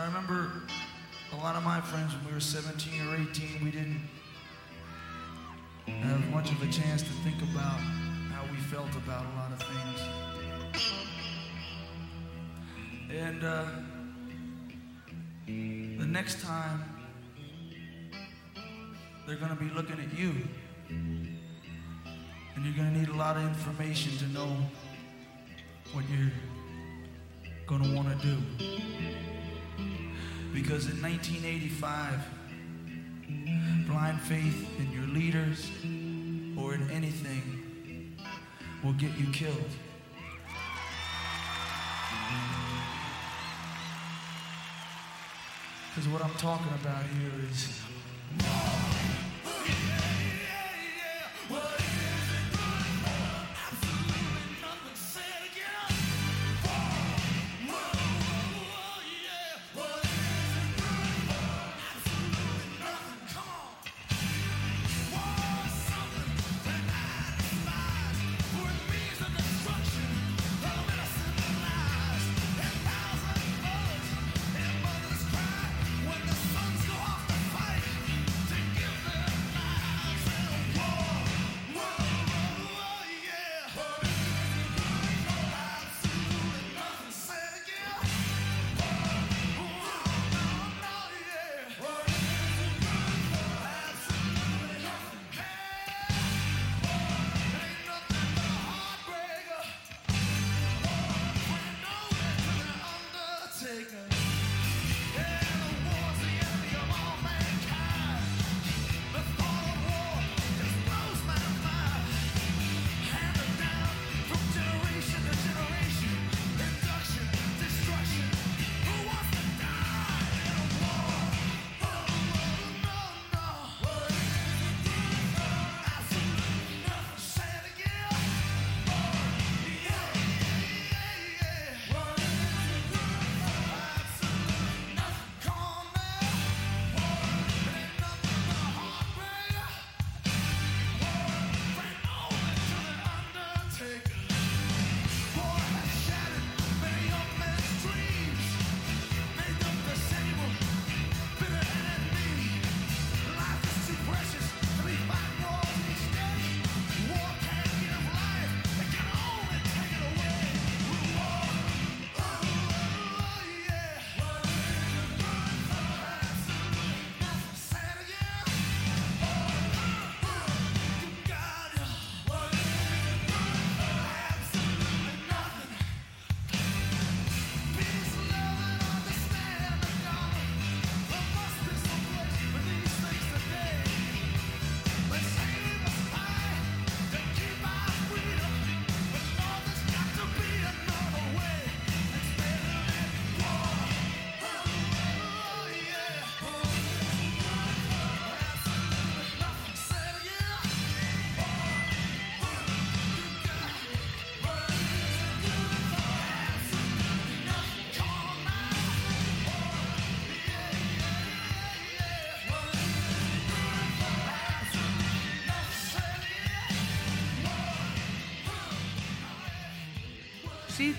I remember a lot of my friends when we were 17 or 18, we didn't have much of a chance to think about how we felt about a lot of things. And uh, the next time, they're going to be looking at you. And you're going to need a lot of information to know what you're going to want to do. Because in 1985, blind faith in your leaders or in anything will get you killed. Because what I'm talking about here is.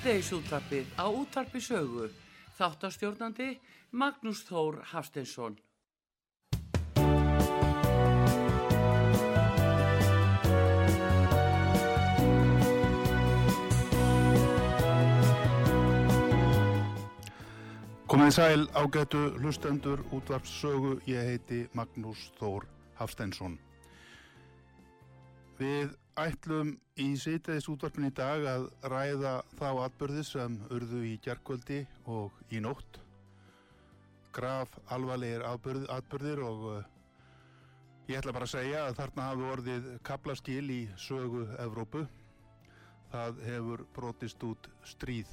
Síðdeis útvarpið á útvarpi sögu. Þáttastjórnandi Magnús Þór Hafsteinsson. Komið sæl ágætu hlustendur útvarpssögu, ég heiti Magnús Þór Hafsteinsson. Við ætlum í sýteðis útvarpin í dag að ræða þá atbyrði sem urðu í gerkvöldi og í nótt. Graf alvarlegir atbyrð, atbyrðir og uh, ég ætla bara að segja að þarna hafi orðið kaplaskil í sögu Evrópu. Það hefur brotist út stríð.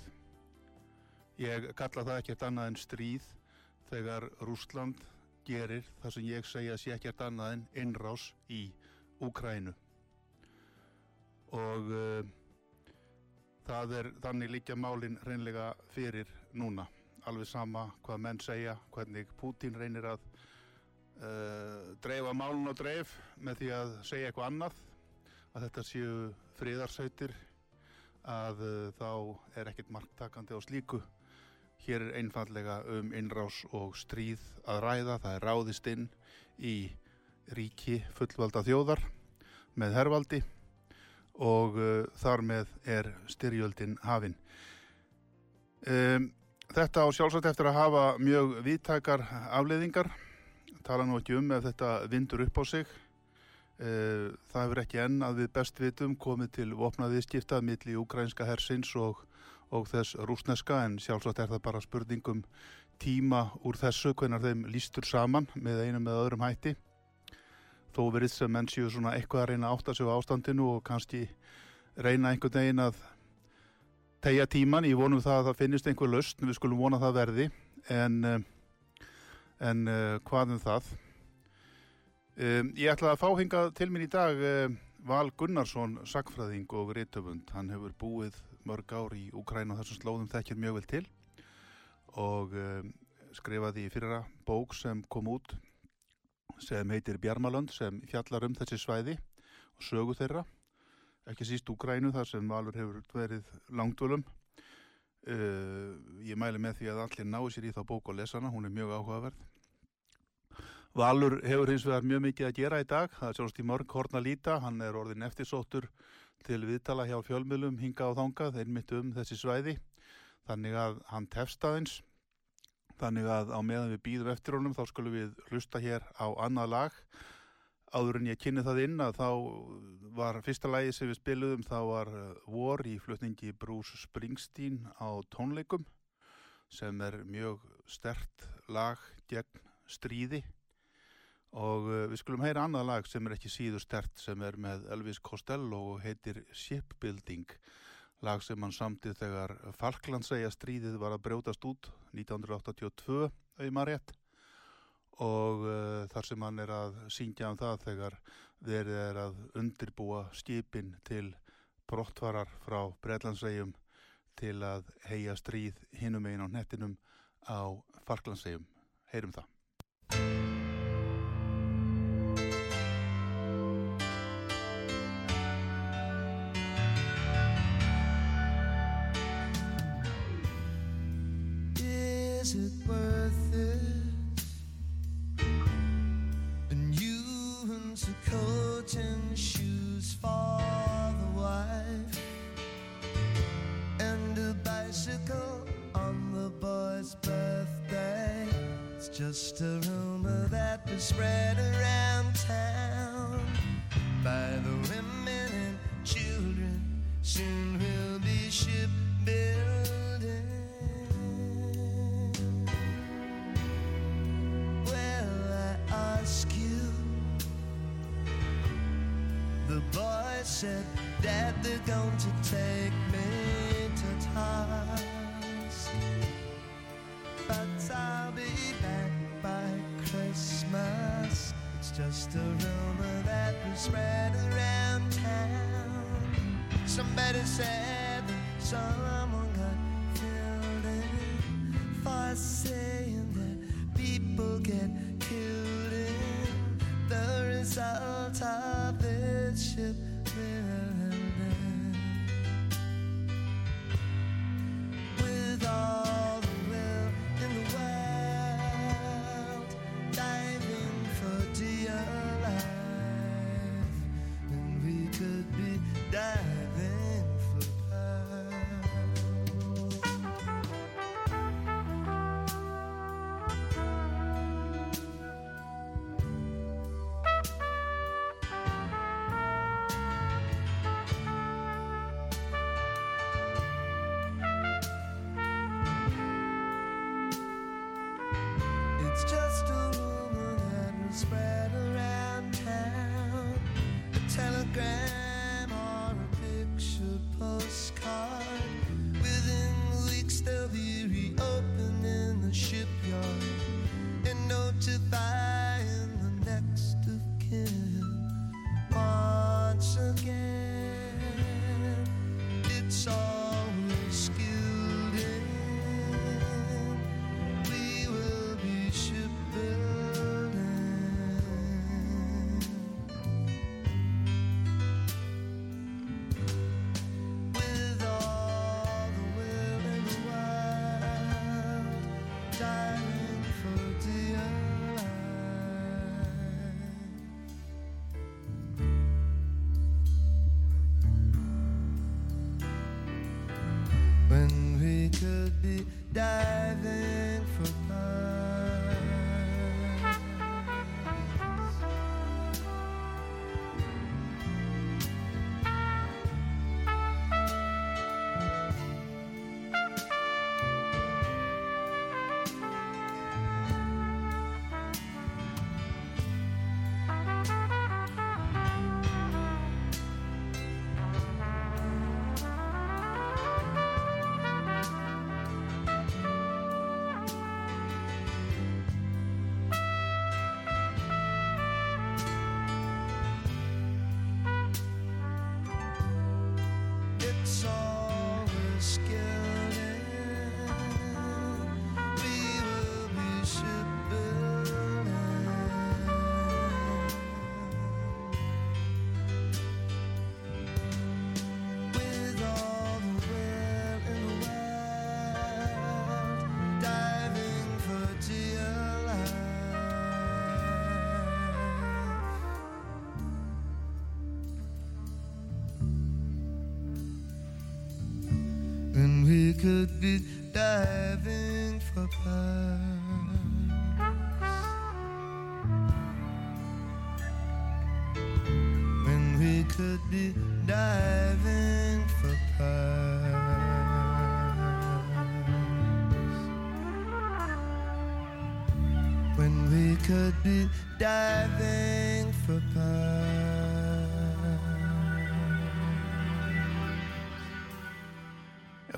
Ég kalla það ekkert annað en stríð þegar Rúsland gerir það sem ég segja sé ekkert annað en innrás í Úkrænu. Og uh, það er þannig líka málinn reynlega fyrir núna. Alveg sama hvað menn segja, hvernig Pútín reynir að uh, dreifa málun og dreif með því að segja eitthvað annað, að þetta séu friðarsautir, að uh, þá er ekkert marktakandi á slíku. Hér er einfallega um innrás og stríð að ræða. Það er ráðist inn í ríki fullvalda þjóðar með hervaldi og uh, þar með er styrjöldin hafin. Um, þetta á sjálfsagt eftir að hafa mjög viðtakar afleiðingar. Tala nú ekki um ef þetta vindur upp á sig. Uh, það hefur ekki enn að við best vitum komið til vopnaðiðskiptað milli ukrainska hersins og og þess rúsneska en sjálfsagt er það bara spurningum tíma úr þessu hvernig þeim lístur saman með einum eða öðrum hætti þó verið sem menn séu svona eitthvað að reyna átt að séu ástandinu og kannski reyna einhvern veginn að tegja tíman, ég vonum það að það finnist einhver löst, við skulum vona það verði. En en uh, hvað um það? Um, ég ætla að fá hingað til mín í dag uh, Val Gunnarsson sagfræðing og rítöfund, hann hefur búið mörg ár í Úkræn og þessum slóðum þekkir mjög vel til. Og um, skrifaði í fyrra bók sem kom út sem heitir Bjarmalönd sem fjallar um þessi svæði og sögu þeirra. Ekki síst Úkrænu þar sem Valur hefur verið langdvölum. Uh, ég mæli með því að allir náu sér í þá bók og lesana, hún er mjög áhugaverð. Valur hefur hins vegar mjög mikið að gera í dag það er sjálfst í mörg horna líta, hann er orðin eftirsóttur til viðtala hjá fjölmjölum hinga á þangað einmitt um þessi svæði þannig að hann tefst aðeins þannig að á meðan við býðum eftir honum þá skulum við hlusta hér á annað lag. Áður en ég kynni það inn að þá var fyrsta lagi sem við spiluðum þá var vor í flutningi Bruce Springsteen á tónleikum sem er mjög stert lag gegn stríði. Og uh, við skulum heyra annað lag sem er ekki síður stert sem er með Elvis Costello og heitir Shipbuilding lag sem hann samtið þegar Falklandsæja stríðið var að brjótast út 1982 auðvitað rétt. Og uh, þar sem hann er að syngja um það þegar verið er að undirbúa skipin til brottvarar frá Breitlandsæjum til að heia stríð hinum einn á nettinum á Falklandsæjum heyrum það Somebody said that someone when we could be diving for pearls. Could be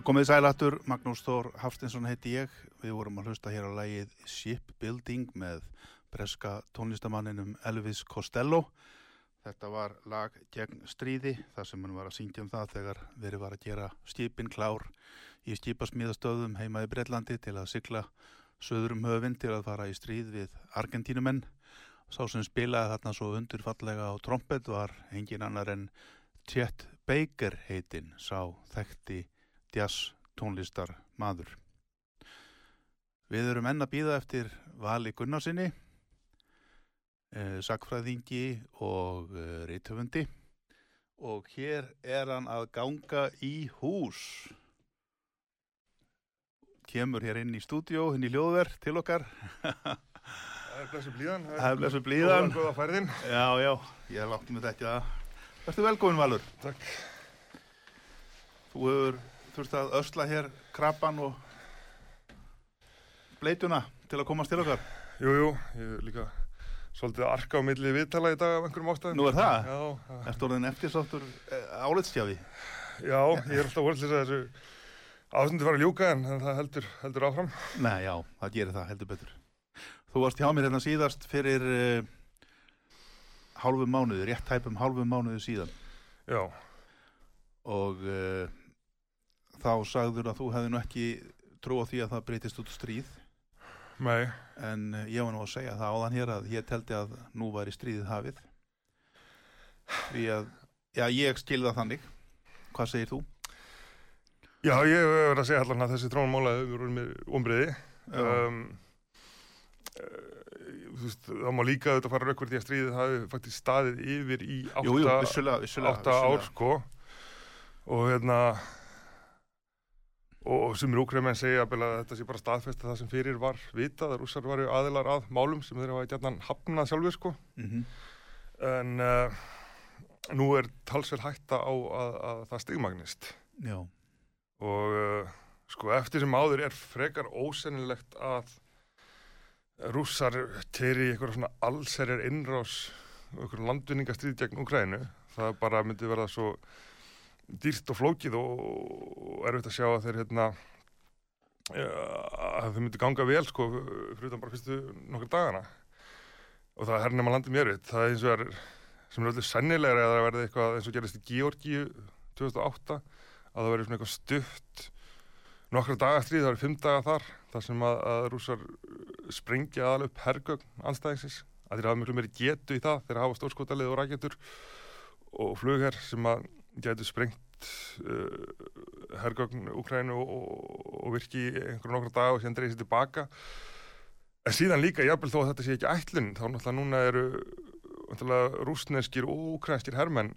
Komið sælættur, Magnús Þór Hafstinsson heiti ég. Við vorum að hlusta hér á lægið Shipbuilding með breska tónlistamanninum Elvis Costello. Þetta var lag gegn stríði, þar sem hann var að syngja um það þegar verið var að gera skipin klár í skipasmíðastöðum heima í Breitlandi til að sigla söðurum höfinn til að fara í stríð við Argentínumenn. Sá sem spilaði þarna svo undurfallega á trompet var engin annar en Chet Baker heitinn, sá þekkti jazz tónlistar maður. Við erum enn að býða eftir Vali Gunnarsinni, eh, sakfræðingi og eh, reytöfundi og hér er hann að ganga í hús. Kemur hér inn í stúdíó, inn í hljóðverð til okkar. Það er blessu blíðan. Það er blessuð blíðan. Góða færðin. Já, já, ég láttu mig þetta. Vertu velkomin Valur. Takk. Þú hefur þurft að ösla hér krabban og bleituna til að komast til okkar. Jú, jú, ég líka svolítið arka á milli viðtala í dag af einhverjum ástæðum. Nú er það? Já, það- Ertu orðin eftirsáttur eh, álitstjafi? já, ég er alltaf vorið til þess að þessu ástundi fara að ljúka en það heldur, heldur áfram. Nei, já, það gerir það heldur betur. Þú varst hjá mér hérna síðast fyrir uh, hálfu mánuði, rétt tæpum hálfu mánuði síðan Já, og uh, þá sagður að þú hefði nú ekki trú á því að það breytist út stríð. Mei, en uh, ég var nú að segja það áðan hér að ég teldi að nú væri stríðið hafið. Því að, já, ég skilði það þannig. Hvað segir þú? já, ég hef verið að segja allan að þessi trónmálaði við erum með ombriði. Um, veist, það má líka þetta fara því að stríðið hafi faktisk staðið yfir í átta, jú, jú, vissulega, vissulega, átta ár sko. Og hérna og sem úkreifmenn segja að þetta sé bara staðfest að það sem fyrir var vitað að rússar varu aðilar að málum sem þeir hafa gætnan hafnað sjálfur sko. Mm en uh, nú er talsverð hætta á að, að það stigmagnist. Já, og uh, sko eftir sem áður er frekar ósennilegt að rússar teri eitthvað svona allserjar innrás og eitthvað landvinningastrýð gegn Ukrænu það bara myndi verða svo dýrt og flókið og, erfitt að sjá að þeir hérna ja, að þau myndi ganga vel sko fyrir utan bara fyrstu nokkur dagana. Og það er hernum að landi mér við. Það er eins og er sem er öllu sennilegra að það verði eitthvað eins og gerist í Georgíu 2008 að það verði svona eitthvað stutt nokkra dagastrið, það eru fimm daga þar þar sem að, að rússar sprengja aðal upp hergögn anstæðingsins að þeir hafa miklu meiri getu í það þeir hafa stórskotalið og rækjetur og flugherr sem að getur sprengt uh, hergögn Ukrænu og, og, og virki einhverjum nokkra daga og sér tilbaka. En síðan líka, jafnvel þó að þetta sé ekki ætlun þá náttúrulega núna eru náttúrulega rúsneskir og ukrænskir hermenn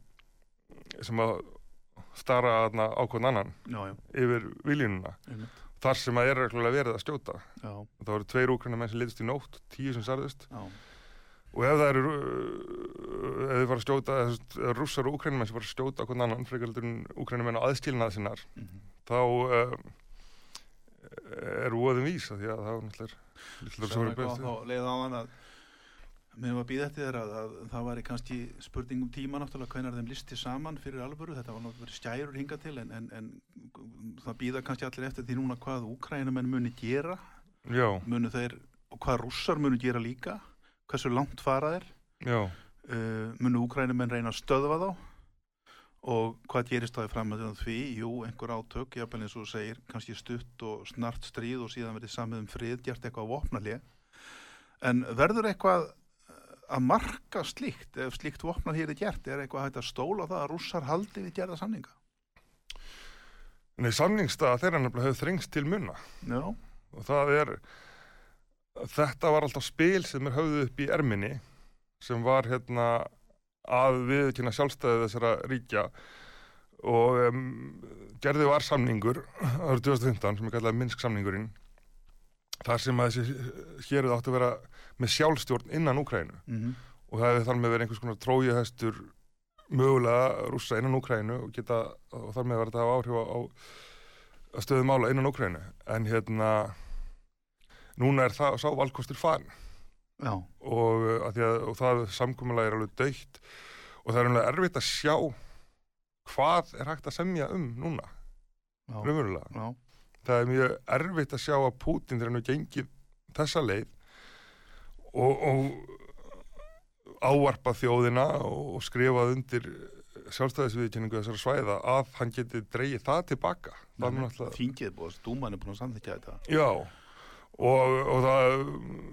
sem að stara þarna á hvern annan já, já, yfir viljununa þar sem að er verið að skjóta. Já, það voru tveir úkræna menn sem litist í nótt tíu sem sarðist já, og ef það eru ef þið fara að ef rússar og úkrænum sem fara að skjóta hvern annan frekaldur en úkrænum menn á aðskilnað sinnar mhm. þá uh, er voðum vís af því að það er náttúrulega þá leið á hann að mér var býð eftir þér að, að það væri kannski spurning um tíma náttúrulega hvenar þeim listi saman fyrir alvöru, þetta var náttúrulega skærur hinga til en, en, en það býða kannski allir eftir því núna hvað úkrænumenn muni gera. Já, munu þeir, og hvað rússar munu gera líka hversu langt fara þeir. Uh, munu úkrænumenn reyna að stöðva þá? Og hvað gerist þá í framöndunum því? Jú, einhver átök, jafnvel eins og segir kannski stutt og snart stríð og síðan verið samið um frið, gert eitthvað vopnalið en verður eitthvað eh, að marka slíkt ef slíkt vopnal hér er gert, er eitthvað hægt að stóla það að rússar haldi við gerða samninga? Nei samningstað þeirra nefnilega hefur þrengst til munna Já, og það er þetta var alltaf spil sem er höfðu upp í erminni sem var hérna að viðkynna sjálfstæði þessara ríkja. Og um, gerði var samningur árið 2015 sem er kallað Minsk samningurinn þar sem að þessi héruð áttu að vera með sjálfstjórn innan Úkrænu mm og það hefði þar með verið einhvers konar trójuhestur mögulega rússa innan Úkrænu og, geta, og þar með var þetta að hafa áhrif á, á, á stöðu mála innan Úkrænu en hérna núna er það sá valkostur farin og, uh, að að, og það samkomulega er alveg dögt og það er alveg erfitt að sjá hvað er hægt að semja um núna, já, það er mjög erfitt að sjá að Putin þegar hann gengið þessa leið og, og ávarpa þjóðina og skrifað undir sjálfstæðisviðkynningu þessara svæða að hann geti dreigið það tilbaka þingið búið, dúman er búin að samþykja þetta. Já, og, og það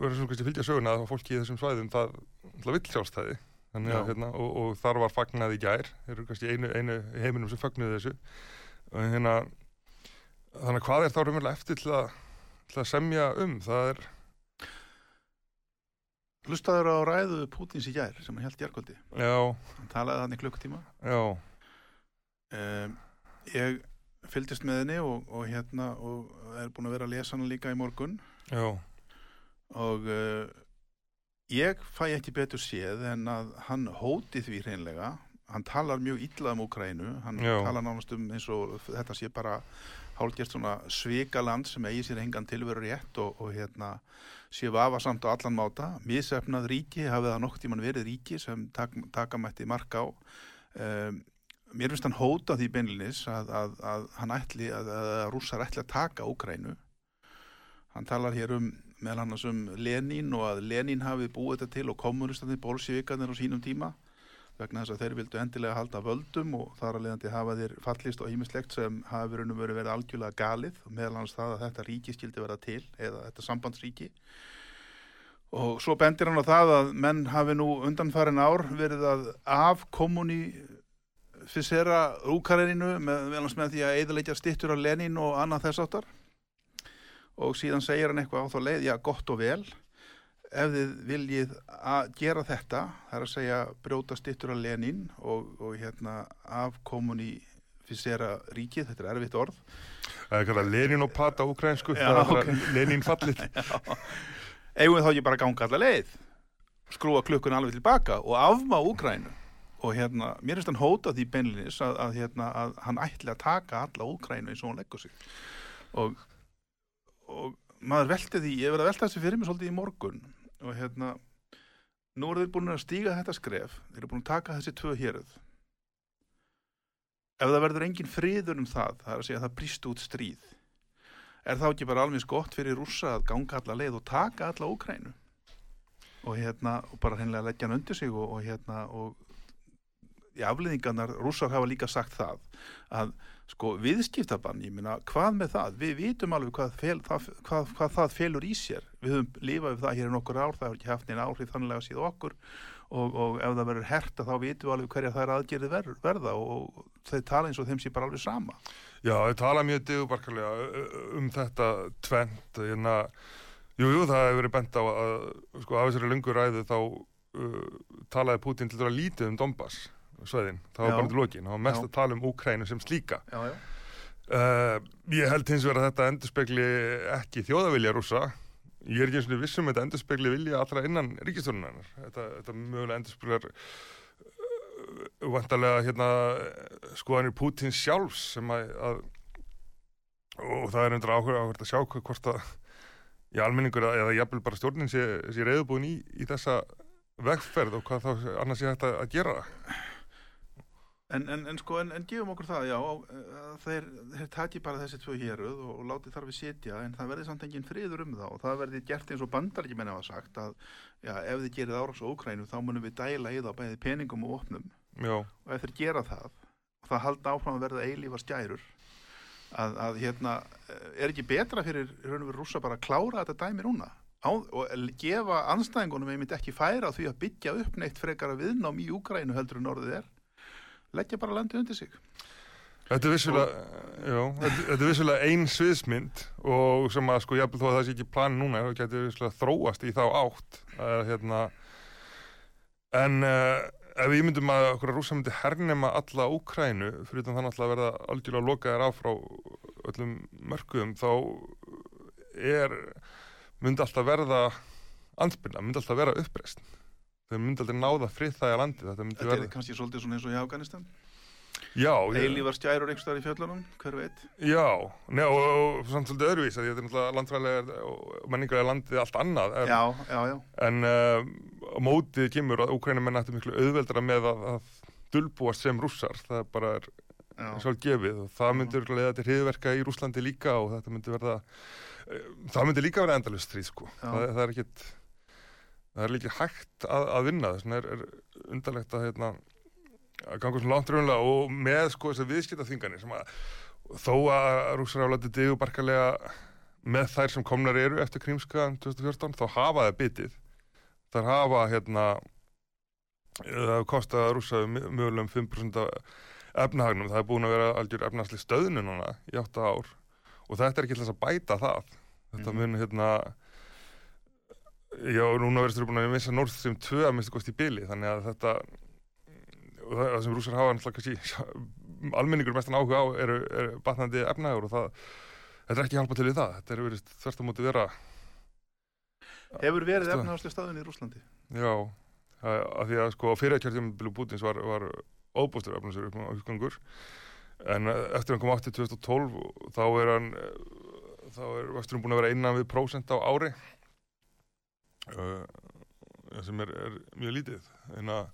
verður svona kannski fylgja söguna að fólki í þessum svæðum það, vill sjálfstæði. Að, hérna, og, og þar var fagnað í gær. Þeir eru kannski einu, einu heiminum sem fagnuðu þessu. Og hérna þannig að hvað er þá raunverulega eftir til að, til að semja um? Það er, Hlustaður á ræðu Pútins í gær sem hann held jærkvöldi já, hann talaði þannig klukkutíma. Já. Um, ég fylgdist með henni og, og hérna og er búin að vera að lesa hana líka í morgun já, og uh, ég fæ ekki betur séð en að hann hóti því hreinlega. Hann talar mjög illa um Úkrænu hann Já. talar nánast um eins og þetta sé bara hálfgjert svona svikaland sem eigi sér engan tilveru rétt og, og hérna sé vafasamt á allan máta. Misefnað ríki, hafið það nokk tíman verið ríki sem tak, taka mætti mark á. Um, mér finnst hann hóta því beinlinis að, að, að hann ætli að, að rússar ætli að taka Úkrænu hann talar hér um meðal annars um Lenin og að Lenin hafi búið þetta til og kommunistandi bolsjevikarnir á sínum tíma vegna þess að þeir vildu endilega halda völdum og þar að leiðandi hafa þeir fallist og ímislegt sem hafi verið verið, algjörlega galið og meðal annars það að þetta ríki skildi vera til eða þetta sambandsríki. Og svo bendir hann á það að menn hafi nú undanfærin ár verið að afkomuni fysera með, meðal annars með því að eðaleikja stittur af Lenin og annað þess áttar og síðan segir hann eitthvað á þá leið, já gott og vel. Ef þið viljið að gera þetta það er að segja brjóta stittur af Lenin og, og hérna afkomuni fysera ríkið, þetta er erfitt orð. Það er kallað Lenin og Pata úkrænsku, Já, það er ok. okay. Lenin fallit við þá ekki bara að ganga alla leið? Skrúa klukkun alveg tilbaka og afmá Úkrænu og hérna, mér finnst hann hóta því beinlinis að, að, hérna, að hann ætli að taka alla Úkrænu eins og hann leggur sig. Og, og maður velti því, ég verið að velta þessi fyrir mig svolítið í morgun. Og hérna nú eru þeir búin að stíga þetta skref. Þeir eru búin að taka þessi tvö héruð. Ef það verður engin friður um það, það er að segja að það brýst út stríð er þá ekki bara alveg gott fyrir rússa að ganga alla leið og taka alla Úkrænu og hérna og bara hreinlega leggja hann undir sig og, og hérna og í afleðingarnar rússar hafa líka sagt það að sko viðskiptabann, ég meina hvað með það, við vitum alveg hvað, fel, það, hvað, hvað það felur í sér. Við höfum lifað við það hér í nokkur ár það hefur ekki haft neina áhrif þannig að síða okkur. Og, og ef það verður herta þá vitum við alveg hverja það er aðgerið ver, verða og þau tala eins og þeim sé bara alveg sama. Já, þau tala mjög digubarkalega um þetta tvent hérna, jú, jú, það hefur verið bent á að sko, af þessari lungu ræðu þá uh, talaði Putin til dæra lítið um Donbass sveðin, það var Já. bara til lokin, það var mest Já. að tala um Úkrænu sem slíka. Já, já. Uh, ég held hins vegar að þetta endurspegli ekki þjóðavilja rúsa. Ég er ekki eins og vissum að þetta endurspegli vilja allra innan ríkistjónunar. Þetta, þetta mögulega endurspeglar uh, vantarlega hérna, skoðanir Pútins sjálfs sem að, að og það er undir áhuga að sjá hvort að í almenningur eða jafnvel bara stjórnin sé, sé reyðubúin í, í þessa vegferð og hvað þá annars sé hægt að, að gera. En, en, en sko, en, en gefum okkur það, já, að þeir, þeir taki bara þessi tvö héruð og, og láti þar við sitja, en það verði samt engin friður um það og það verði gert eins og bandaríkjumenn hafa sagt að, já, ef þið gerið árás á Úkrænu þá munum við dæla í það bæði peningum og opnum. Já, og ef þeir gera það og það halda áfram að verða eilífa skærur að, að hérna er ekki betra fyrir og veru rússa bara að klára þetta dæmi núna? Á, og gefa anstæðingunum einmitt ekki færa því að byggja upp neitt frekara viðnám í Úkrænu heldur en orðið er leggja bara landið undir sig Þetta er vissulega, vissulega ein sviðsmynd og sem að sko jafnvel þó að það sé ekki plan núna, það getur vissulega þróast í þá átt. Uh, hérna, en uh, ef við myndum að okkur að rúsa myndi hernema alla Úkrænu, fyrir þannig að verða algjörlega lokaðir af frá öllum mörkuðum, þá er, myndi alltaf verða ansbyrna, myndi alltaf verða uppreist. Þau myndi alltaf náða friðþægja landið, þetta myndi Þetta er kannski svolítið svona eins og í Afganistan. Já, ég- eilífar skærur einhverstaðar í fjöllunum, hver veit? Já, Nei, og, og samt svolítið öðruvís að þetta er náttúrulega landfræðilega og menningarlega landið allt annað en, Já, já, já, en uh, á mótið kemur að Úkrænum menn ættu miklu auðveldra með að, að dulbúast sem rússar, það bara er já. sjálf gefið og það myndir örugglega leiða til hriðverka í Rúslandi líka og þetta myndi verða uh, það myndi líka verða endalust stríð sko, það, það er ekkit það er líka hægt að, að vinna þess vegna er, er undarlegt að hérna að ganga svona langt raunlega og með sko þessar viðskiptaþinganir sem að þó að rússar hafa látið digu barkalega með þær sem komnar eru eftir krímskaðan 2014 þá hafa það bitið. Þar hafa hérna það hafa kostað rússa mögulegum 5% af efnahagnum, það er búin að vera algjör efnahagsli stöðnu núna í 8 ár og þetta er ekki þess að bæta það. Þetta Mhm. mun hérna já, núna verður búin að missa Nord Stream 2 að minnst kosti í bili þannig að þetta og það, það sem rússar hafa náttúrulega kannski almenningur mestan áhuga á eru, eru batnandi efnahagur og það þetta er ekki hjálpa til við það, þetta er verið þvert á móti vera Hefur verið efnahagslega staðun í Rúslandi Já, að, að því að sko fyrirkjörðum Bilu Bútins var, var óbústur efnansur upp á uppgangur en eh, eftir hann kom átti 2012 þá er hann eh, þá er vöxturinn búin að vera innan við prósent á ári uh, sem er, er mjög lítið. En að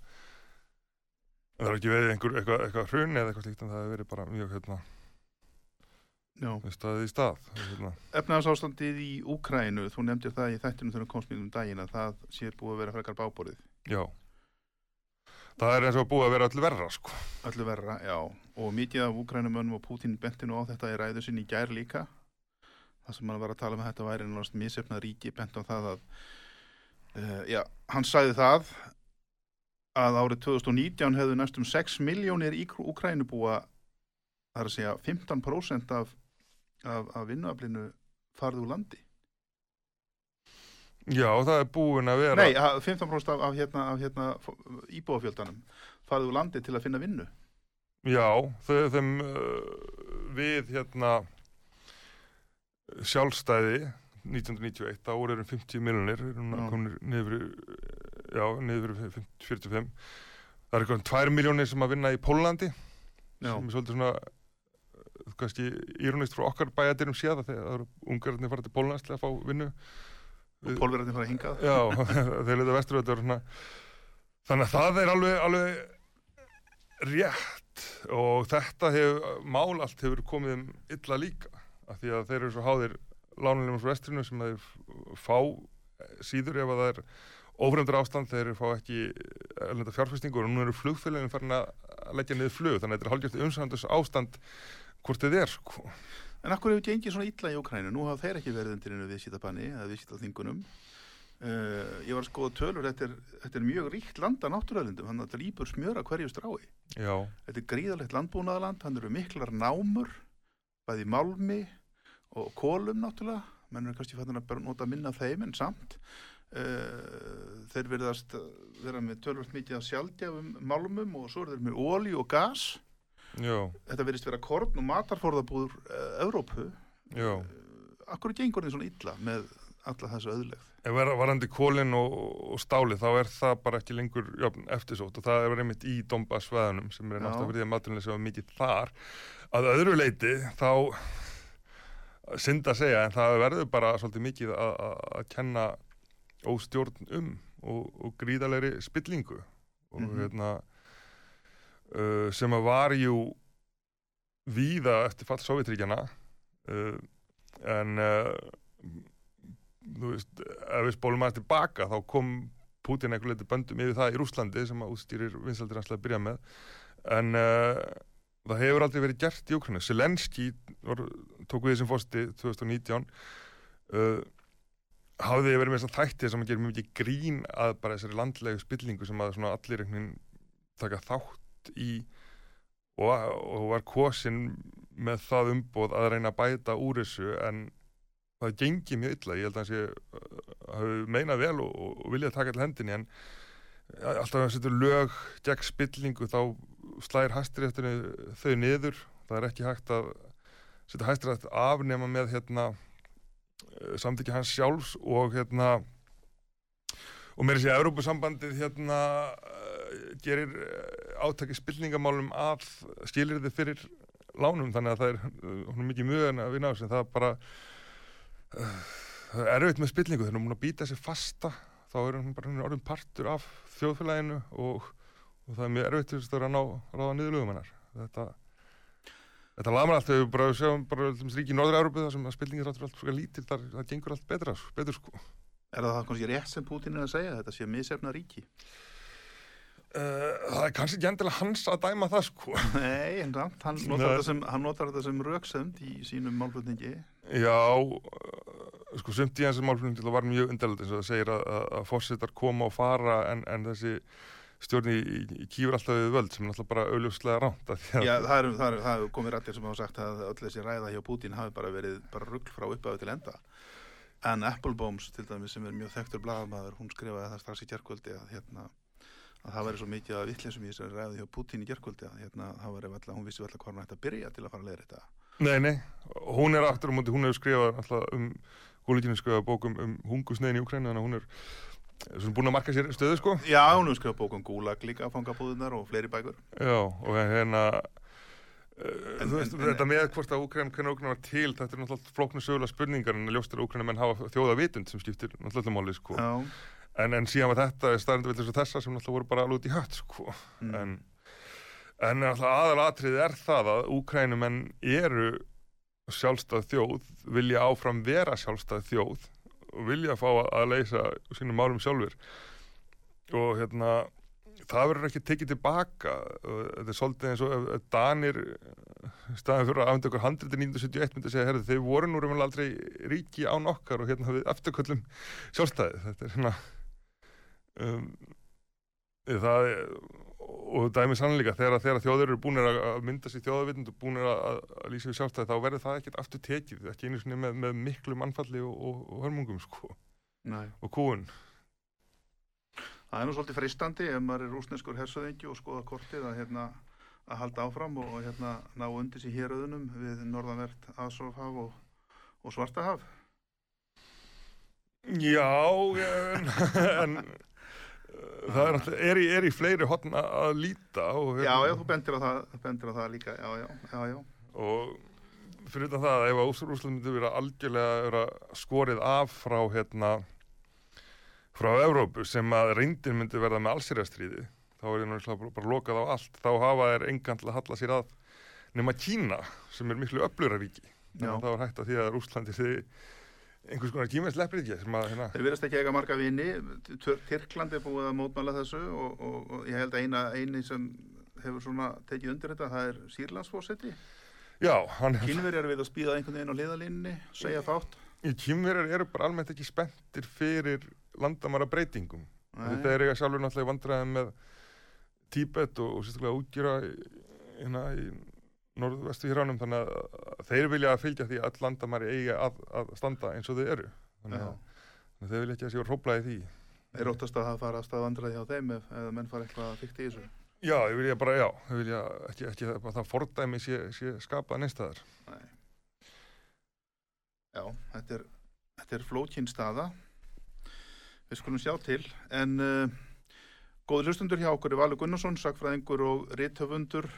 það er ekki verið einhver eitthvað, eitthvað hrun eða eitthvað slíkt en það hefur verið bara mjög hérna, staðið í stað hérna. Efnahagsástandið í Úkrænu, þú nefndir það í þættinu þegar komst mér um daginn að það sé búið að vera frekar báborið Já. Það er eins og búið að vera öll verra sko. Öllu verra, já. Og mikið af Úkrænumönnum og Pútín bentinu á þetta í ræðu sinni í gær líka. Það sem hann var að tala um að þetta væri náttúrulega misefnað ríki bent á það að uh, já, hann sagði það að árið 2019 hefðu næstum 6 miljónir í Úkrænubúa það er að segja 15% af, af, af vinnuaflinu farið úr landi. Já, það er búin að vera Nei, að 15% af, af, hérna, hérna, íbúafjöldanum farið úr landi til að finna vinnu. Já, þau, þeim uh, við hérna sjálfstæði 1991, þá voru um 50 miljonir, núna Já. komnir niður já, niður í 50 45 það er eitthvað um 2 miljónir sem að vinna í Pólandi Já, sem er svolítið svona uh, kannski írónist frá okkar bæjadirum séð að þegar ungarnir fara til Pólans til að fá vinnu. Og pólverðin fara að hingað? Já, þeir leita vestur þannig að það er alveg, alveg rétt. Og þetta hefur, mál allt hefur komið um illa líka af því að þeir eru svo háðir lánunum frá vestrinu sem þeir fá síður ef að það er ófremdur ástand þeir fá ekki erlenda fjárfestingur og nú eru flugfélagin farin að leggja niður flug þannig að þetta er hálfgjört umsæðandus ástand hvort þið er sko. En akkur hefur gengið svona illa í Ukrænu? Nú hafa þeir ekki verið undir einu viðsýtabanni eða viðsýtaþingunum. Uh, ég var að skoða tölur, þetta er, þetta er mjög ríkt landa náttúröðlindum, hann að drýpur smjöra hverju strái. Já, Þetta er gríðalegt landbúnaðaland, hann eru miklar námur, bæði málmi og kólum náttúrulega, menn eru kannski fættin að nota minna þeim en samt. uh, þeir verðast vera með tölvöld mikið af sjálfgjafum málmum og svo er þeir með óli og gas já, þetta verðist vera korn og matarforðabúður uh, Evrópu já. Akkur gengur þeim svona illa með alla þessu öðlegð? Ef var, varandi kólinn og, og stáli þá er það bara ekki lengur jöfn eftirsótt og það er einmitt í Dombasvæðunum sem er náttúrulega því að sem var mikið þar. Að öðru leiti þá synd að segja en það verður bara svolítið mikið að, kenna óstjórn um og, og gríðalegri spillingu. Og Mhm. hérna uh, sem að var jú víða eftir fall Sovjetríkjana uh, en uh, þú veist, ef við spólum aðeins tilbaka þá kom Putin eitthvað leiti böndum yfir það í Rúslandi sem að útstýrir vinsaldir hans að byrja með. En uh, það hefur aldrei verið gert í Ukraínu Selenski var, tók við sem fórsti 2019 uh, hafði verið með þess að þætti sem að gera mjög mikið grín að bara þessari landlegu spillingu sem að allir einhvern taka þátt í og, og var kosin með það umboð að reyna að bæta úr þessu en það gengi mjög illa, ég held að hans ég hafi meinað vel og, og, viljað taka til hendinni en alltaf að setur lög gegn spillingu þá slæðir hæstiréttinu þau niður. Það er ekki hægt að setja hæstirétt af nema með hérna samþykja hans sjálfs og hérna og mér sér að Európusambandið hérna uh, gerir átaki spillingamálum að skilir þið fyrir lánum þannig að það er mikið mjög en að vinna á þessu. Það er bara það er erfitt með spillingu. Þegar hún er að býta sér fasta þá er hún bara orðin partur af þjóðfélaginu og, og það er mjög erfitt til þess að ná ráða niðurlögum hennar. Þetta Þetta lamar allt, við bara sjáum bara um, ríki í Norður-Európu þar sem að spilningir áttur allt svo lítil, þar, það gengur allt betra, betur sko. Er það kannski rétt sem Putin er að segja, þetta sé misefna ríki? Uh, það er kannski ekki endilega hans að dæma það sko. Nei, en samt, hann notar, þetta sem, sem röksönd í sínum málflutningi. Já, uh, sko sumt í hans málflutning til að var mjög undarlega eins og það segir að, að, fórsetar koma og fara en, en þessi stjórn í, í, í kýfur alltaf við völd sem er náttúrulega bara auðljóslega ránt Já, það er, það er, er komið rættir sem hafa sagt að öll þessi ræða hjá Putin hafi bara verið bara rugl frá upphafi til enda. En Applebombs, til dæmis, sem er mjög þekktur blaðamaður, hún skrifaði það strax í kjærkvöldi að, hérna, að það væri svo mikið að vittlisum í þessari ræði hjá Putin í kjærkvöldi að hérna, valla, hún vissi valla hvað hann ætti að byrja til að fara að leiða þetta. Nei, nei, hún er aftur á móti, hún hefur skrifað alltaf um, Gólíkinu skrifað bókum um hungusneiðin í Ukrænu þannig að hún er svona búin að marka sér stöðu sko. Já, hún hefur skrifað bókum Gulag líka, fangabúðunar og fleiri bækur. Já, og hérna uh, En- þú veist, en- en- þetta með hvort að Úkræn, hvernig Úkræn var til, þetta er náttúrulega flóknu sögulega spurningar en ljóstur að Úkræna menn hafa þjóða vitund sem skiptir náttúrulega máli, sko. En, en síðan var þetta staðrindu vilja þessa sem náttúrulega voru bara alveg út í hött, sko. mm. En, en náttúrulega aðalatrið er það að Úkrænumenn eru sjálfstæð þjóð, vilja áfram vera sjálfstæð þjóð vilja fá að, leysa sínum málum sjálfur og hérna það verður ekki tekið tilbaka þetta er svolítið eins og Danir staðan fyrir að afnda okkur handriti 1971 myndi að segja, herðu, þeir voru nú raunverulega aldrei ríki án okkar og hérna við afturköllum sjálfstæði þetta er hérna um, það er og dæmi sannleika þegar, þegar þjóðir eru búinir að mynda sér þjóðavittund og búinir að, að, lýsa við sjálfstæði þá verður það ekkert aftur tekið ekki einu sinni með, með miklu mannfalli og, og, og hörmungum sko Nei. og kúun Það er nú svolítið fristandi ef maður er rúsneskur hersöðingi og skoða kortið að, hérna, að halda áfram og, hérna, ná undir sér héröðunum við norðanvert Azovhaf og, og Svartahaf. Já, en, en það er, er, í, er í fleiri hotn að, líta og, Já, já, þú bendir á það, bendir á það líka, já, já, og fyrir utan það ef að Úsrúsland myndi vera algjörlega vera skorið af frá hérna frá Evrópu sem að reyndin myndi verða með allsýrjastríði þá er það náttúrulega bara, bara lokað á allt. Þá hafa þeir engan til að halla sér að nema Kína sem er miklu öflura ríki. Já. þannig að það var hægt að því að Rúslandi þið einhvers konar að hérna Þeir verðast ekki eiga marga vini, Tyrkland er búið að mótmæla þessu og, og, og ég held að eina, eini sem hefur svona tekið undir þetta, það er Sýrlandsfósetti. Já, hann er Kínverjar við að spýða einhvern veginn á liðalínni, segja fátt. í kýmverjar eru bara almennt ekki spenntir fyrir landamæra breytingum Nei. þeir eiga sjálfur náttúrulega vandræði með Tíbet og, og sérstaklega útgjöra hérna í norðvestu héránum þannig að þeir vilja að fylgja því að all landamæri eiga að, að standa eins og þau eru þannig Já. að Þau vilja ekki að séu hróplaði því. Er óttast að það fara að stað vandræði á þeim ef, ef menn fara eitthvað að fykta í þessu? Já, ég vilja bara, já, ég vilja ekki, ekki að það fordæmi sé, sé skapað neinstæðar. Nei. Já, þetta er, þetta er flókin staða. Við skulum sjá til. En uh, góður hlustundur hjá okkur er Valur Gunnarsson, sakfræðingur og rithöfundur.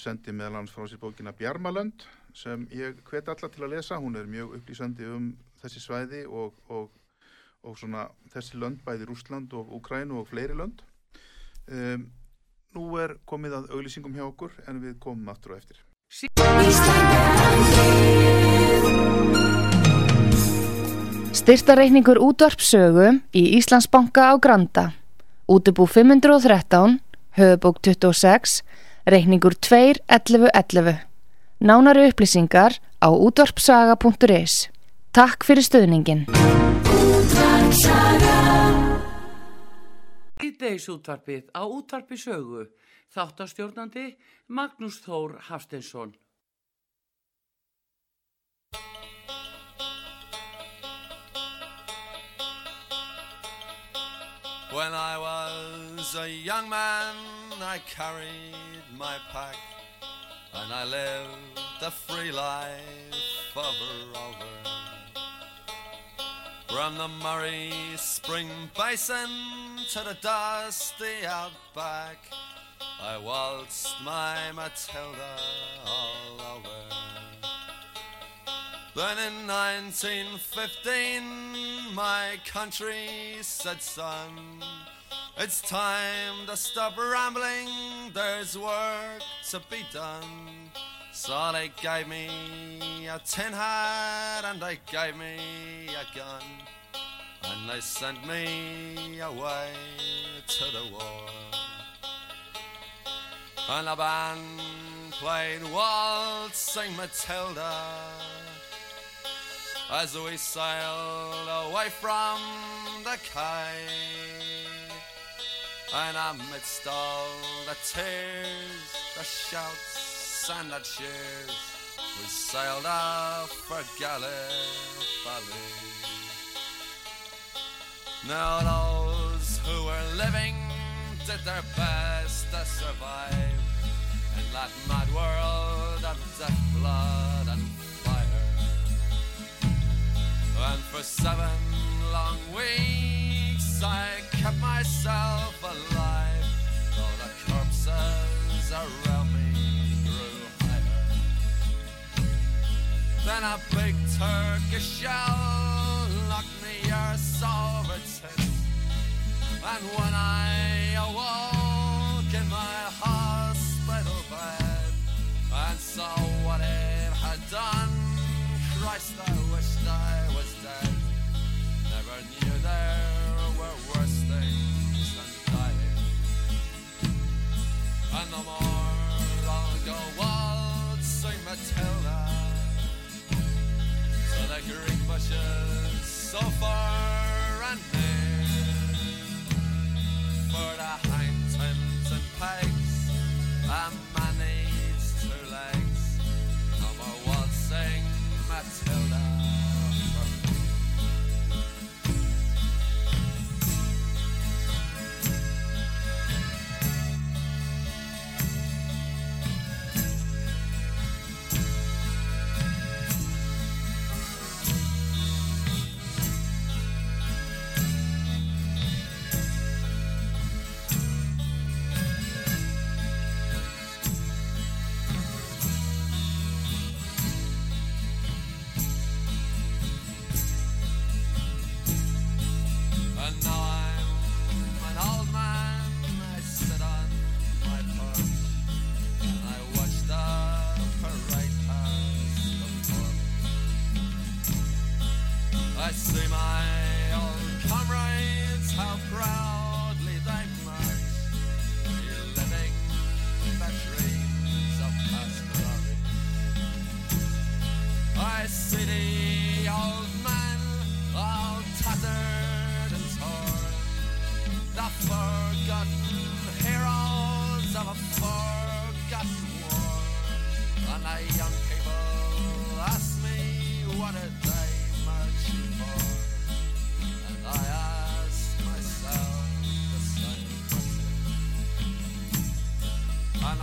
Sendi meðal hans frá sér bókina Bjarmalönd sem ég hvet alla til að lesa. Hún er mjög upplýsandi um þessi svæði og, og, og svona þessi lönd, bæði Rúsland og Ukrænu og fleiri lönd. Um, nú er komið að auglýsingum hjá okkur en við komum aftur og eftir. Styrtareikningur útvarpsögu í Íslandsbanka á Granda. Útubú 513, höfubók 26, reikningur 2.11.11. Nánari upplýsingar á útvarpsaga.is. Takk fyrir stöðningin. Ídeisútvarpið á útvarpi sögu. Þáttastjórnandi Magnús Þór Hafsteinsson. When I was a young man, I carried my pack and I lived a free life of a rover. From the Murray Spring Basin to the dusty outback, I waltzed my Matilda all over. Then in 1915, my country said, son, it's time to stop rambling, there's work to be done. So they gave me a tin hat and they gave me a gun. And they sent me away to the war. And the band played Waltzing Matilda as we sailed away from the quay. And amidst all the tears, the shouts, and the cheers, we sailed off for Gallipoli. Now those who were living did their best to survive in that mad world of death, blood, and. And for seven long weeks I kept myself alive, though the corpses around me grew higher. Then a big Turkish shell knocked me arse over tits. And when I awoke in my hospital bed and saw what it had done, no more go waltzing Matilda to the green bushes so far and near. For the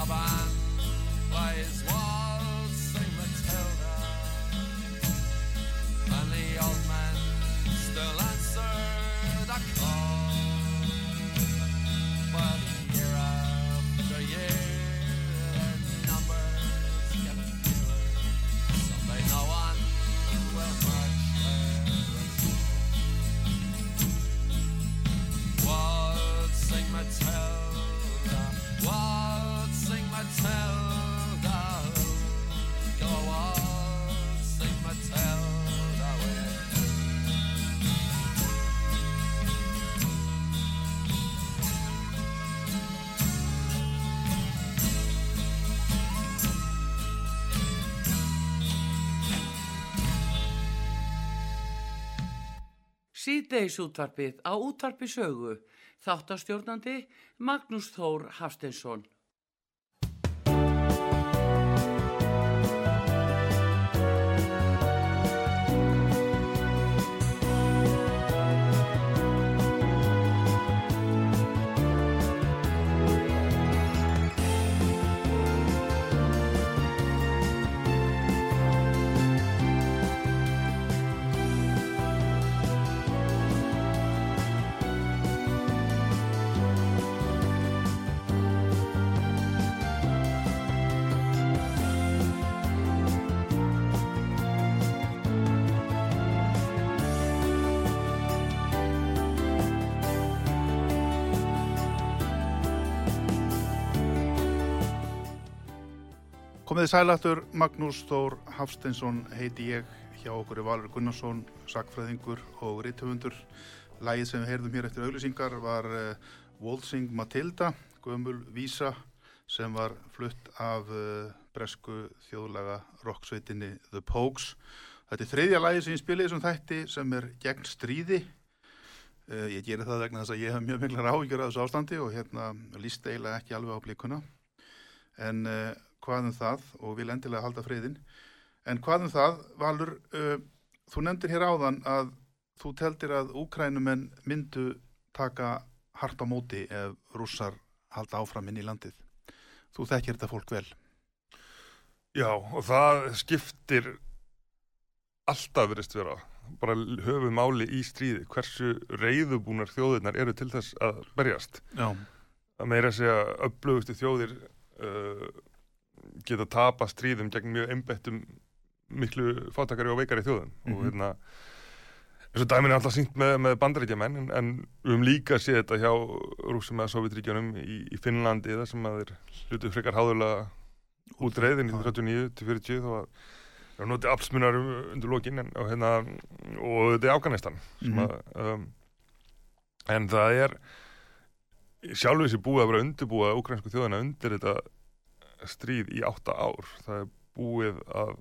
aber an, weiß. Síðdeis útvarpið á útvarpi sögu. Þáttastjórnandi Magnús Þór Hafsteinsson. Komiði sælættur, Magnús Þór Hafsteinsson heiti ég, hjá okkur er Valur Gunnarsson, sakfræðingur og rittöfundur. Lægið sem við heyrðum hér eftir auglýsingar var uh, Waltzing Matilda, gömul vísa sem var flutt af uh, bresku þjóðlaga rocksveitinni The Pogues. Þetta er þriðja lægið sem ég spilið þessum þætti sem er gegn stríði. Uh, ég geri það vegna þess að ég hef mjög miklar áhyggjur af þessu ástandi og hérna líst eiginlega ekki alveg á blíkuna. En uh, hvað um það og vil endilega halda friðin en hvað um það, Valur uh, þú nefndir hér áðan að þú teldir að úkrænumenn myndu taka hart á móti ef rússar halda áfram inn í landið. Þú þekkir þetta fólk vel. Já, og það skiptir alltaf verist vera. Bara höfu máli í stríði hversu reyðubúnar þjóðirnar eru til þess að berjast. Já, að meira að segja öflugustu þjóðir uh, geta tapa stríðum gegn mjög einbettum miklu fátakari og veikari þjóðum og Mhm. hérna eins og dæmin er alltaf sínt með, með bandaríkjamenn en, en við höfum líka séð þetta hjá rúsum eða sovjetríkjunum í, í Finnlandi þar sem að þeir hlutu frekar háðulega útreið 1939 til 40 þó að það var notið aflsmunar undir lokin en, og, hérna, og þetta er Afganistan sem Mhm. að um, en það er sjálfur þessi búið að vera undirbúa ukrainsku þjóðina undir þetta stríð í átta ár. Það er búið að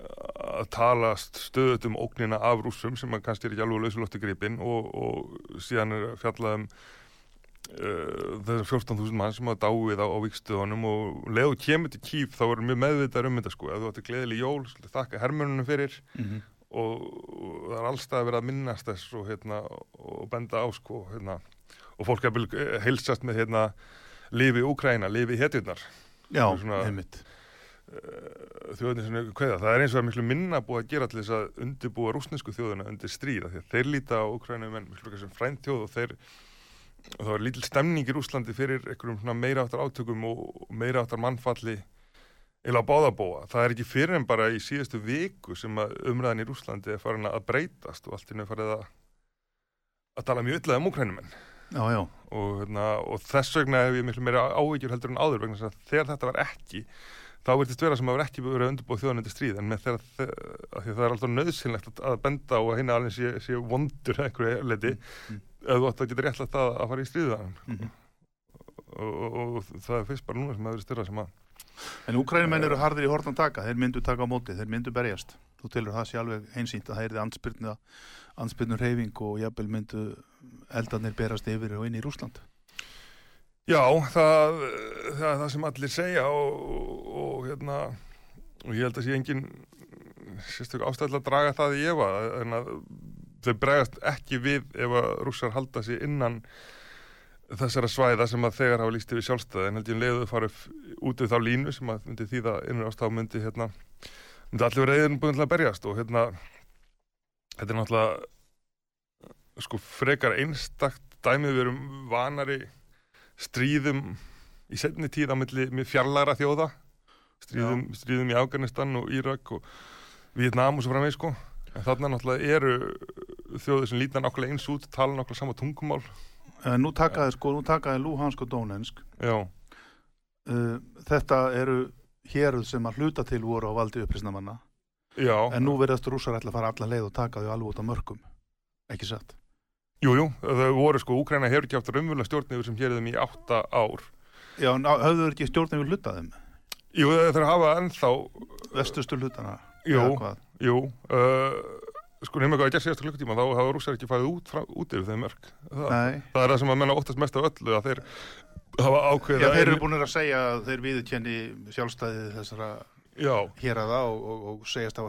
að talast stöðut um ógnina af rússum sem að kannski er ekki alveg lausulótti gripin og, og síðan er fjallað um uh, þessar 14.000 mann sem hafa dáið á, á vikstöðunum og leðu kemur til kýf þá er mjög meðvitað um þetta sko. Ef þú ætti gleðileg jól, þakka hermönunum fyrir mm og, og það er allstað að vera að minnast þess og, hérna, og benda á sko hérna, og fólk er að heilsast með hérna, lifi Úkræna, lifi hetjurnar Já, Svona- einmitt þjóðin sem er kveða. Það er eins og að miklu minna búið að gera til þess að undirbúa rúsnesku þjóðina undir stríða því að þeir líta á Úkrænum en miklu frekar sem frænt þjóð og þeir og það var lítil stemning í Rúslandi fyrir einhverjum meira áttar átökum og meira áttar mannfalli eða báðabóa. Það er ekki fyrir en bara í síðustu viku sem að umræðin í Rúslandi er farin að breytast og allt í nefn farið að að tala mjög illa um Úkrænumenn Já, já, og, hérna, og þess vegna hef ég miklu meira áhyggjur heldur en áður vegna þess að þegar þetta var ekki þá virtist vera sem að vera ekki verið að undirbúa þjóðan undir stríð en þegar því að það er alltaf nöðsynlegt að, að benda og að hinna alveg sé, sé vondur að einhverju leiti Mm. ef þú átt að geta rétt að það að fara í stríðan Mhm. og, og, og það er fyrst bara núna sem að vera styrra sem að En úkrænumenn eru harðir í hortan taka, þeir myndu taka á móti, þeir myndu berjast. Þú telur það sé alveg einsýnt að það er anspyrnu, anspyrnu reyfing og jafnvel myndu eldarnir berast yfir og inn í Rúsland. Já, það, það er það sem allir segja og, og, og hérna og ég held að sé engin sérstök ástæðilega að draga það í efa en að þau bregast ekki við ef að rússar halda sér innan þessara svæða sem að þegar hafa líst yfir sjálfstæði en held ég um leiðu fara út við þá línu sem að myndi þýða innur ástá myndi hérna myndi allir vera eðin búin að berjast og hérna þetta er náttúrulega sko frekar einstakt dæmið við erum vanari stríðum í setni tíð á milli fjarlæra þjóða stríðum, stríðum í Afganistan og Írak og Vietnam og svo framvegis sko. En þarna náttúrulega eru þjóðir sem líta nákvæmlega eins út tala nákvæmlega sama tungumál. En nú takaði sko, nú takaði Luhansk og Donensk já, uh, Þetta eru héruð sem að hluta til voru á valdi upplýsnamanna já. En nú verðast rússar ætla að fara alla leið og taka þau alveg út á mörgum Ekki satt Jú, jú, þau voru sko, Úkraina hefur ekki haft raunverulega stjórn yfir sem hér þeim í átta ár. Já, höfðu þeir ekki stjórnum við hluta þeim Jú, þeir hafa ennþá, Vestustu hlutana Jú. jú, uh, sko nema hvað að gera síðasta klukkutíma, þá hafa rússar ekki farið út, frá, út yfir þeim mörg. Það, það er það sem að menna óttast mest af öllu, að þeir hafa ákveðið Já, að- þeir eru búin að segja að þeir viðurkenni sjálfstæði þessara Já, héraða og, og, og segjast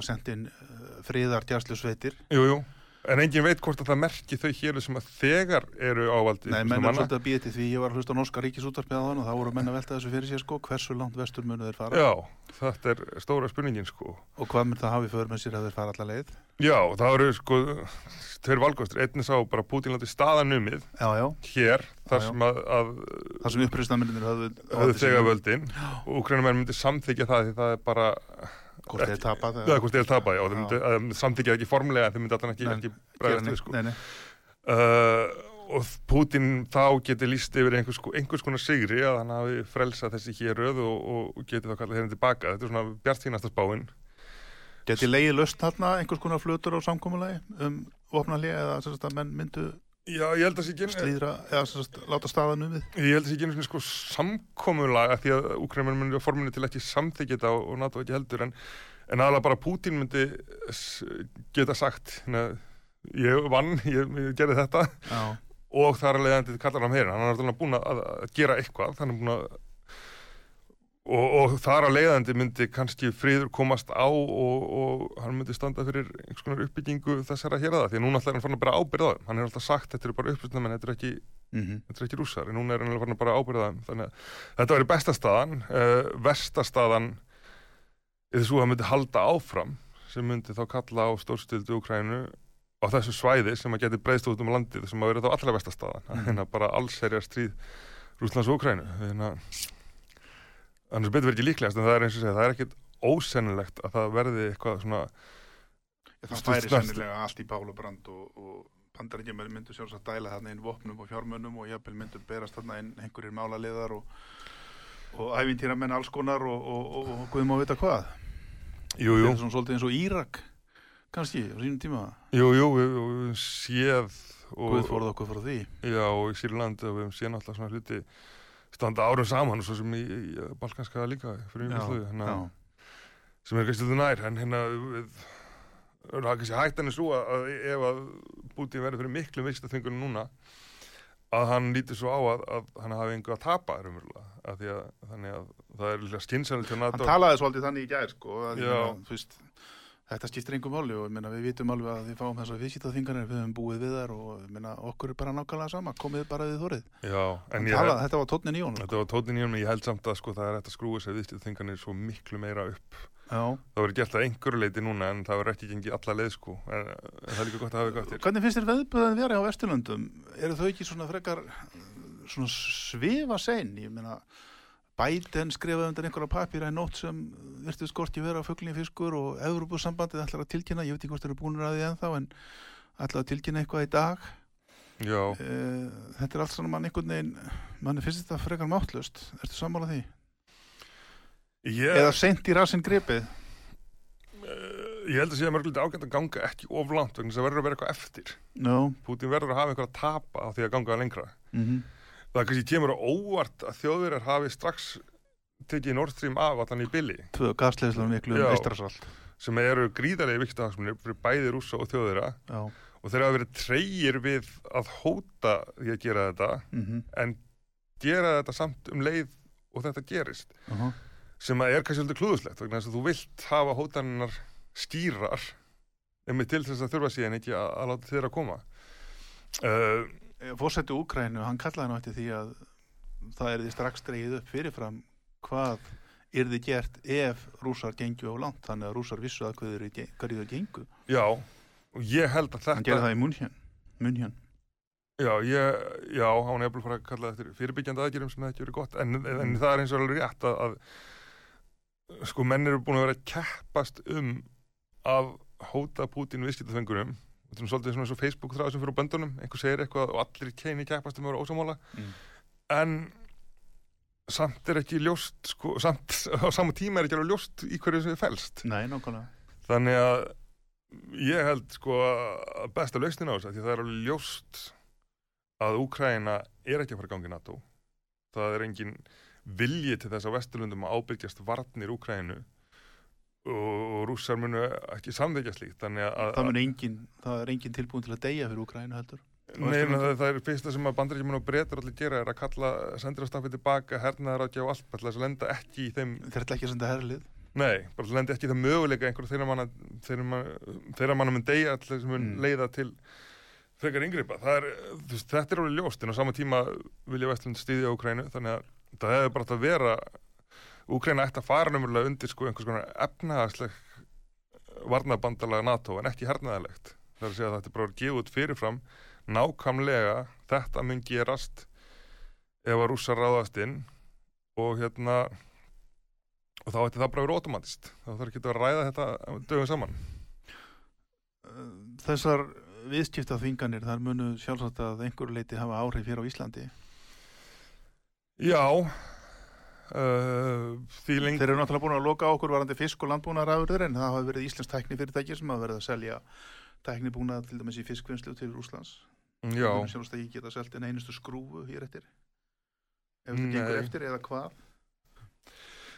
en engin veit hvort að það merki þau hér sem að þegar eru ávaldi. Nei, menn er svolítið að býja til því, ég var að hlusta á norska ríkisúttarpið á þann og þá voru menn að velta þessu fyrir sér sko, hversu langt vestur munu þeir fara Já, þetta er stóra spurningin sko. og hvað mun það hafi för með sér að þeir fara alla leið. Já, það eru sko tveir valkostur, einnig sá bara Putin láti staðanumið Já, já, hér, þar Já, já. sem að, að það sem upprýstnamennir höfðu, höfðu þegar völdin og Ukrainamenn myndi samþykja það því það er bara hvort þeir tapa eða hvort þeir tapa, já, samþykja það ekki formlega en þeir myndi allan ekki, ekki bregðast við sko. Nei, nei. uh, og Putin þá geti líst yfir einhvers, einhvers konar sigri að hann hafi frelsað þessi héröð og, og, og geti þá kallað hérna tilbaka þetta er svona bjart þínasta spáin Geti leiði löst þarna einhvers konar flutur á samkomulagi um vopnalið eða sem sagt, að menn myndu Já, ég held að sé ekki slíðra eða sagt, láta staðan um við. Ég held að sé ekki einu svona sko samkomulag af því að Úkrænum myndi á forminu til ekki samþykja þetta og, NATO ekki heldur en, en aðalega bara Putin myndi geta sagt hérna, ég vann, ég, ég gerði þetta. Já, og þar að leiðandi kallar hann heyrin, hann er náttúrulega búin að gera eitthvað, hann er búin að og, og þar að leiðandi myndi kannski friður komast á og, og hann myndi standa fyrir einhvers konar uppbyggingu þessara hér því að núna ætlar hann fann að bara ábyrða þeim hann er alltaf sagt, þetta eru bara uppbyrðnamenn, þetta eru ekki mm þetta er ekki rússar, en núna er hann alveg að bara ábyrða þeim þannig að þetta væri besta staðan uh, versta staðan eða svo að myndi halda áfram sem myndi þá kalla á stórstildu Ukrænu á þessu svæði sem að geti breyðst út um landið sem að vera þá allra versta staðan mm. Mhm. bara allserja stríð Rússlands og Ukrænu þannig að annars betur verið ekki líklegast en það er eins og segja, það er ekkit ósennilegt að það verði eitthvað svona það færi sennilega allt í bálubrand og, og bandarækjumar myndu sjálfsagt dæla þarna inn vopnum og fjármönnum og jafnvel myndu berast þarna inn einhverjir málaliðar og, og æfintýra menn alls konar og, og, guðum að vita hvað. jú, Þetta jú, er svona svolítið eins og Írak, kannski, á sínum tíma. jú, jú, við, séð og, Guð forða okkur frá því. Já, og í Sýrland við séð náttúrulega svona hluti standa árum saman og svo sem í, í Balkanska líka fyrir Já, umhverfið, hérna, sem er kannski þetta nær, en hérna það er kannski hættan er svo að, ef að Putin verður fyrir miklu vistaþvingunum núna að hann lítur svo á að, að hann hafi einhver að tapa að því að þannig að það er líka skynsæli til Hann talaði svolítið þannig í gær, sko, að, Já. þú veist, þetta skiptir engum máli og meina, við vitum alveg að við fáum þessar viðsýtaþingarnir, við höfum búið við þar og meina, okkur er bara nákvæmlega sama, komið bara við þorrið. Já, en ég talaði, þetta var tónnin í honum. Þetta var tótin í honum, en ég held samt að sko það er hægt að skrúa sér viðstíð þingarnir svo miklu meira upp Já. það verður gert að einhverju leiti núna en það verður ekki gengið alla leið sko en, en það er líka gott að hafa gott Hvernig finnst þér veðböðan vera á Vesturlöndum? Biden skrifaði undan einhverja papíra í nótt sem virtu skorti vera fugglinni fiskur og Evropasambandið ætlar að tilkynna, ég veit ekki hvort þeir eru búinir að því ennþá en ætlar að tilkynna eitthvað í dag. Já, Eh, Þetta er allt svona mann einhvern veginn, mann finnst þetta frekar máttlust. Ertu sammála því? ég, Eða seint í rassinn gripið? eh, ég held að sé að mörgulegt ágænt að ganga ekki of langt vegna þess að verður að vera eitthvað eftir No. Putin verður að hafa eitthvað að tapa á því að ganga lengra Mm það kannski kemur á óvart að þjóðverjar hafi strax tekið Nord Stream af allan í billi Tvö gasleislega miklu um Já. eistrasalt. sem eru gríðarlega viktahagsmunir fyrir bæði rússa og þjóðverja Já. og þeir hafa verið treyir við að hóta því að gera þetta Mm en gera þetta samt um leið og þetta gerist uh -huh. sem er kannski svolítið klúðuslegt vegna þess að þú vilt hafa hótaninnar skýrar einmitt til þess að þurfa síðan ekki að, að láta að koma uh, fórsættu Úkrænu, hann kallaði nú eftir því að það er því strax dreigið upp fyrirfram hvað yrði gert ef rússar gengju á langt, þannig að rússar vissu að hverju þeir- hverju þau gengu. Já, og ég held að Hann gerði þetta það í Munhjön. Munhjön. Já, ég, já, hann er bara fara að kalla þetta fyrirbyggjandi aðgerðum sem það ekki verið gott en, en, en það er eins og alveg rétt að, að sko menn eru búin að vera að keppast um að hóta Pútín viðskiptaþöngunum þetta er svolítið svona eins og Facebook þráð sem fyrir böndunum einhver segir eitthvað og allir keini keppast um að vera ósamála Mm. en samt er ekki ljóst sko, samt á sama tíma er ekki alveg ljóst í hverju þið felst Nei, nákvæmlega. Þannig að ég held sko að besta lausnin á þessu því það er alveg ljóst að Úkraina er ekki að fara gangi NATO. Það er engin vilji til þess að Vesturlundum að ábyrgjast varnir Úkrainu og, rússar munu ekki samþykja slíkt. Þannig að, Það, engin, það er engin tilbúin til að deyja fyrir Úkrænu heldur. Nei, en það, það er fyrsta sem að bandaríkjumun og breytar allir gera er að kalla sendirastafið tilbaka, hernaðar að og allt, til þess að lenda ekki í þeim Þeir ætla ekki að senda herlið. Nei, bara lendi ekki í það möguleika einhverju þeirra manna, þeirra manna, þeirra manna mun deyja allir sem mun Mm. leiða til frekar yngripa. Það er, veist, þetta er alveg ljóst en á sama tíma vilja Vestlund stýðja Úkrænu þannig að það hefur bara að vera Úkræna ætti að fara numurlega undir sko einhvers konar efnahagsleg varnabandalega NATO en ekki hernaðalegt. Það er að segja að þetta er bara að gefa út fyrirfram nákvæmlega þetta mun gerast ef að rússar ráðast inn og hérna og þá ætti það bara að vera automatist þá þarf ekki að ræða þetta dögum saman Þessar viðskipta þvinganir, þar munu sjálfsagt að einhverju leiti hafa áhrif hér á Íslandi. já Þeir eru náttúrulega búin að loka okkur varandi fisk og landbúnaðarafurður en það hafa verið Íslands tækni fyrirtæki sem hafa verið að selja tæknibúnað til dæmis í fiskvinnslu til Rúslands. já, munum sjálfsagt ekki geta selt en einustu skrúfu hér eftir. Ef þetta gengur eftir eða hvað.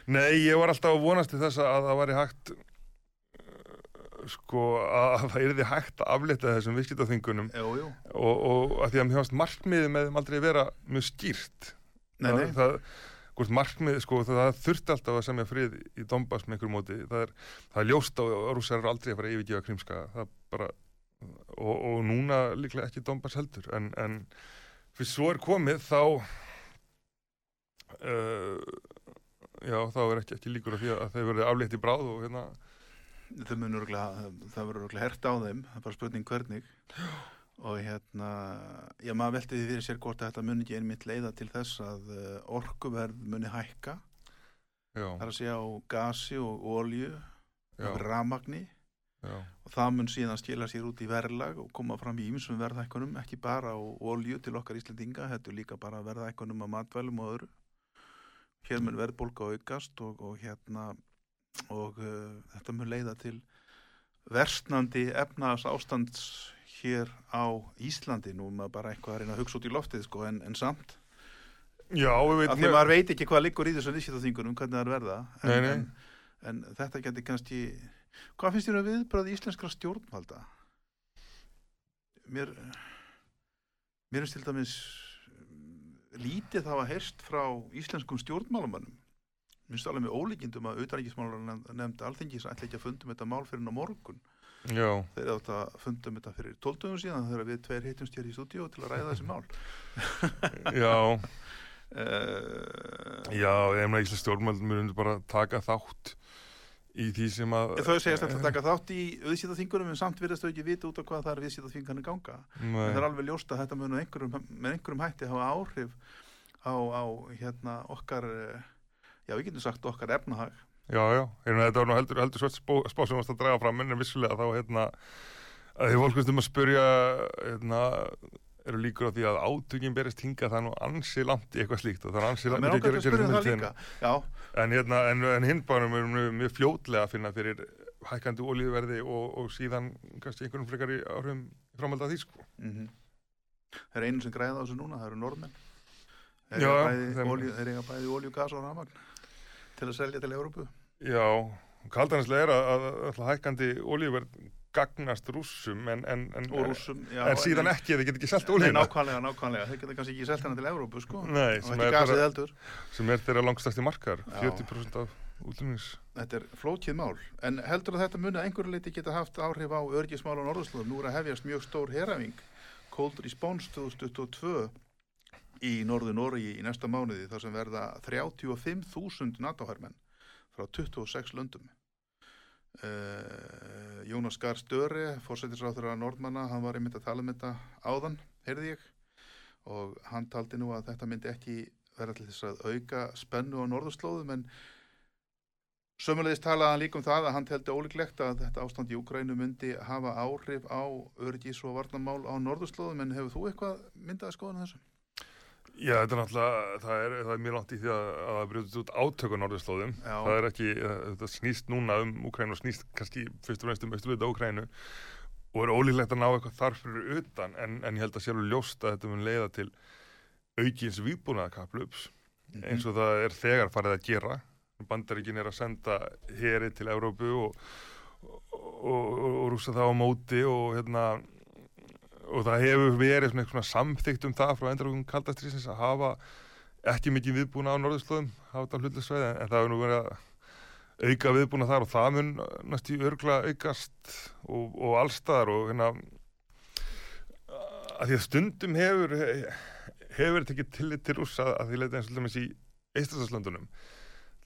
nei, ég var alltaf að vonast til þess að það væri hægt uh, sko að það yrði hægt að aflita þessum jú. og, og að því að mér fannst markmiðið með þeim aldrei vera mjög skýrt Nei, nei. það, það, hvort markmið, sko, það, þurfti alltaf að semja frið í Donbass með einhverjum móti. Það er, það er ljóst á að rússar eru aldrei að fara að yfirgefa krimska bara og, og núna líklega ekki Donbass heldur. En, en fyrir svo er komið þá uh, já, þá er ekki, ekki líkur af því að þeir verði aflétt í bráð og hérna. Það verður örugglega hert á þeim, það er bara spurning hvernig. Og hérna, já maður velti því fyrir sér hvort að þetta muni ekki einmitt leiða til þess að uh, orkuverð muni hækka. já, Það er að segja á gasi og olju, já, ramagni já, og það mun síðan skila sér út í verðlag og koma fram í ýmsum verðhækkunum, ekki bara á olju til okkar Íslendinga, þetta er líka bara verðhækkunum á matvælum og öðru. Hér mun verðbólka aukast og, og hérna og uh, þetta mun leiða til versnandi efnaðs ástands hér á Íslandi, nú er maður bara eitthvað að reyna að hugsa út í loftið sko, en, en samt. Já, við veitum því maður veit ekki hvað liggur í þessum viðskiptaþingunum, hvernig það er verða. En, Nei, nei. En, en þetta getur kannski hvað finnst þér að viðbröð íslenskra stjórnvalda? Mér mér finnst til dæmis lítið það að heyrst frá íslenskum stjórnmálamannum mér finnst alveg með ólíkindum að auðværingismálar nefndi alþingis ætla ekki að fundum þetta mál fyrir á morgun já, þeir átt að fundum þetta fyrir 12 síðan þegar við tveir hittumst hér í stúdíu til að ræða þessi mál já uh, Já, ég meina Íslands stjórnmæld mjög bara taka þátt í því sem að Þau segjast þetta að taka þátt í viðsýtaþingunum en samt virðast þau ekki vita út á hvað það er viðsýtaþingarnir ganga. En það er alveg ljóst að þetta munu einhverjum, með einhverjum hætti hafa áhrif á, á hérna, okkar, eh, já við getum sagt okkar efnahag. Já, já, meina þetta var nú heldur, heldur svart spó, spá sem varst að draga fram en vissulega þá hérna að því fólk veistum að spurja hérna, eru líkur á því að átökin berist hinga það er nú ansi langt í eitthvað slíkt og það er ansi Það langt er ákveður að spyrja um en, hérna, en, en hindbánum er mjög, mjög fljótlega að finna fyrir hækkandi olíuverði og, og síðan kannski einhverjum frekar í áhrifum framhald að því sko. mm það er einu sem græða á þessu núna, það eru norðmenn. Þeir eiga bæði, olíu, gas og ramagn til að selja til Európu. Já, kaldanislega er að, að, hækkandi olíuverð gagnast rússum en, en, en, rússum, já. en síðan ekki, þeir get ekki Nei, olíuna nákvæmlega, nákvæmlega. Þeir geta kannski ekki selta hana til Európu, sko. Nei, og ekki er, gasið bara, heldur. sem er þeirra langstæsti markar Já. 40% af útlunins Þetta er flókið mál, en heldur að þetta muni að einhverju leiti geta haft áhrif á örgismál á norðurslóðum? Nú er að hefjast mjög stór heræfing, Cold Response 2022 í norðu Nóri í næsta mánuði þar sem verða 35.000 NATO-hermenn frá 26 löndum. Uh, Jónas Gahr Störi, fórsættisráður að Nordmanna, hann var einmitt að tala um þetta áðan, heyrði ég, og hann taldi nú að þetta myndi ekki vera til þess að auka spennu á norðurslóðum en sömulegist talaði hann líka um það að hann teldi ólíklegt að þetta ástand í Ukrænu myndi hafa áhrif á öryggis og varnamál á norðurslóðum en hefur þú eitthvað myndað að skoða þessu? Já, þetta er náttúrulega, það er, það er mjög langt í því að, að það brjóðist út átök á norðurslóðum. Það er ekki, þetta snýst núna um Úkrænu og snýst kannski fyrst og fremst um austurluta Úkrænu og er ólíklegt að ná eitthvað þar fyrir utan en, en ég held að sjálfur ljóst að þetta mun leiða til aukins výbúnaðakaplups eins og það er þegar farið að gera. Bandaríkin er að senda heri til Evrópu og, og, og, og rúsa það á móti og hérna og það hefur verið svona, samþygt um það frá endurlögum kaldastriðsins að hafa ekki mikið viðbúna á norðurslóðum, hafa þetta hlutlisveið en það hefur nú verið að auka viðbúna þar og það mun næstu örgla aukast og, og allstaðar og hérna að því að stundum hefur hefur tekið tillit til rússa að því leita eins og hlumins í Eistræslandunum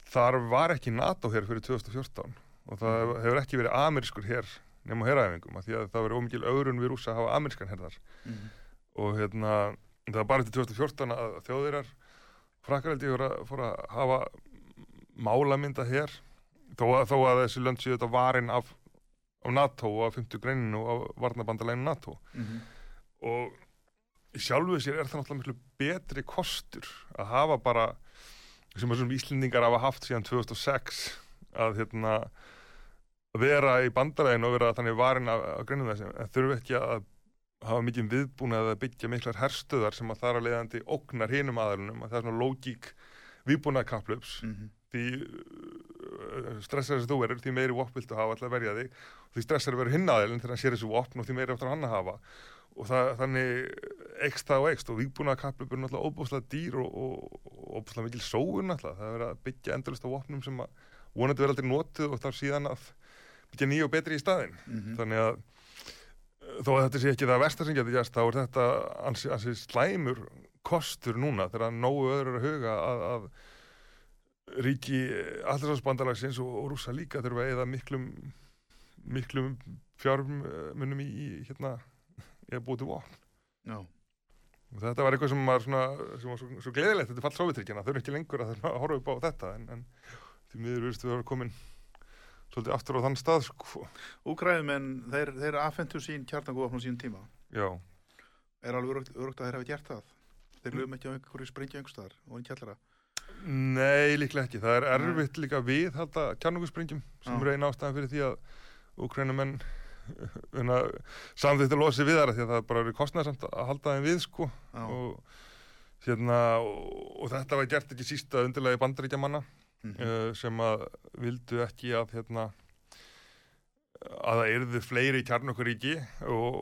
þar var ekki NATO hér fyrir 2014 og það hefur ekki verið amerískur hér nema herraæfingum því að það verið ómikil ögrun við rússa að hafa amerískan herðar Mhm. og hérna það var bara til 2014 að þjóðirar frakkaraldi fór, að- að hafa málamynda hér þó að, þó að þessi lönd séu þetta varin af, af NATO og af 50 greininu og af varnabandaleginu NATO Mhm. og í sjálfu sér er það náttúrulega miklu betri kostur að hafa bara sem þessum Íslendingar hafa haft síðan 2006 að hérna að vera í bandaræðinu og vera þannig varin af, af greinum þessi en þurfi ekki að hafa mikið viðbúnað að byggja miklar herstöðar sem að þar að leiðandi ógnar hinum aðalunum að það er svona lógík viðbúnað kaplöps Mhm. því uh, stressar sem þú verður því meiri vopn viltu hafa alltaf að verja þig. Og því stressar verður hinn aðeilin þegar hann sér þessu vopn og því meiri áttur hann að hafa. Og það, þannig ekst það og ekst og vígbúnað kaplöp er náttúrulega óbúslega dýr og, óbúslega mikil sóun náttúrulega. Það er að byggja endalist á vopnum sem að vonandi verður aldrei notið og þar síðan að byggja nýja og betri í staðinn Mhm. þannig að uh, þó að þetta sé ekki það versta sem getur gæst þá er þetta ansi, ansi slæmur kostur núna þegar nógu öðru er að huga að, að ríki allarsvarsbandalagsins og, og rúsa líka þurfa eða miklum miklum fjármunum í, í hérna að búið til vopn Já. og þetta var eitthvað sem var svona sem var svo, svo gleðilegt, þetta er fallt sovjetríkjana þau eru ekki lengur að, að horfa upp á þetta en, en því miður virðist við að vera komin svolítið aftur á þann stað sko. Úkræðumenn, þeir, þeir afhentu sín kjarnangófn á sín tíma. já, Er alveg örugt- örugt að þeir hafa gert það? Þeir lögum ekki á einhverju sprengju einhverstaðar og einn kjallara. Nei, líklega ekki. Það er erfitt líka við halda kjarnungussprengjum sem Já. eina ástæðan fyrir því að Úkrænumenn samþýtt að losi við þar því að það bara verið kostnæðsamt að halda þeim við sko og, hérna, og, og þetta var gert ekki sísta undirlega bandaríkjamanna Mhm. uh, sem að vildu ekki að hérna að það yrðu fleiri kjarnokkuríki og,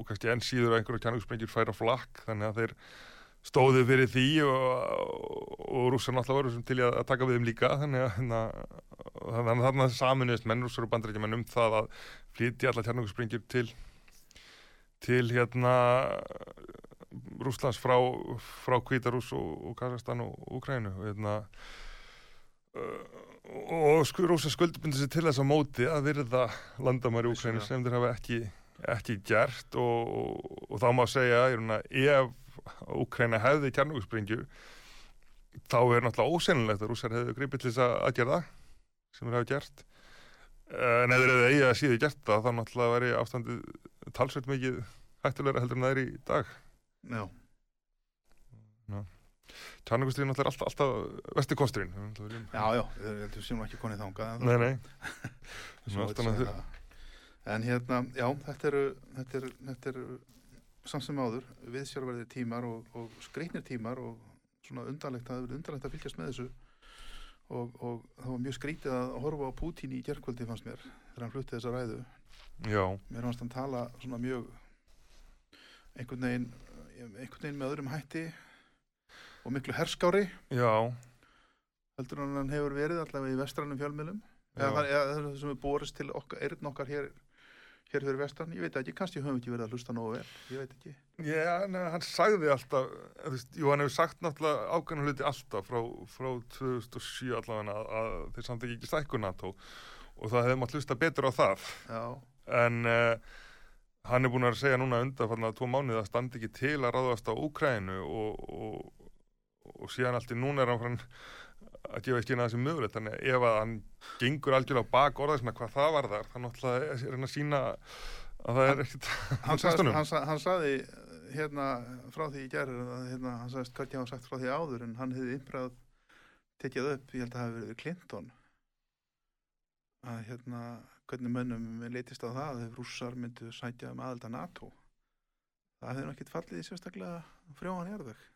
og kannski enn síður að einhverju kjarnokkursprengjur færa flakk. Þannig að þeir stóðu fyrir því og, og rússar náttúrulega voru til að, að taka við þeim líka. Þannig að hérna, þannig að þarna saminuðist menn rússar og bandaríkjumenn um það að flytja alla kjarnokkursprengjur til til hérna Rússlands frá, frá Kvítarús og, og Kazakstan og Úkrænu og hérna og sku, rússar skuldbundir sér til þess að móti að virða landamæri Vissulega. sem þeir hafa ekki, ekki gert og, og, og þá má segja að ef Úkræna hefði kjarnugusspringju þá er náttúrulega ósennilegt að rússar hefði gripið til þess að, gera það sem þeir hafa gert en ef þeir hefði eigi að síðu gert það þá náttúrulega væri ástandið talsveit mikið hættulegra heldur en það er í dag Já. kjarnugusstríðin náttúrulega er alltaf, alltaf vesti kosturinn Við náttúrulega viljum- Já, já, heldur sem ekki konið þangað. en Nei, nei það. En hérna, já, þetta eru, þetta eru, eru samt sem áður, viðsjárverðir tímar og, og skreitnir tímar og svona undarlegt, hefur undarlegt að fylgjast með þessu og, og það var mjög skrítið að horfa á Pútín í gerkvöldi fannst mér þegar hann flutti þessa ræðu. Já, Mér fannst hann tala svona mjög einhvern veginn, einhvern veginn með öðrum hætti og miklu herskári. Já, heldur en hann hefur verið allavega í vestrannum fjölmiðlum. Já. eða, það- eða það sem er borist til okkar, eirinn okkar hér hér fyrir vestan, ég veit ekki, kannski höfum við ekki verið að hlusta nógu vel, ég veit ekki. Já, nei, hann sagði alltaf, þú veist, jú, hann hefur sagt náttúrulega ákveðna hluti alltaf frá, frá 2007 allavega að, að þeir samt ekki ekki stækku NATO. Og það hefði mátt hlusta betur á það. Já, En uh, hann er búin að segja núna undanfarnar tvo mánuði að standi ekki til að ráðast á Úkrænu og, og, og síðan allt í núna er hann farin að gefa ekki inn að þessi mögulegt. Þannig að ef að hann gengur algjörlega bak orðaðisna hvað það var þar, þannig náttúrulega er hann að sína að það er ekkert hann, hann, hann saði hérna frá því í gerður, hérna, hann sagðist hvað ekki hafa sagt frá því áður, en hann hefði innbræð tekið upp, ég held að það hefði verið Clinton. Að hérna, hvernig mönnum leitist á það ef rússar myndu sætja um aðelda NATO. Það hefði nú ekkert fallið í sérstaklega frjóðan jarðveg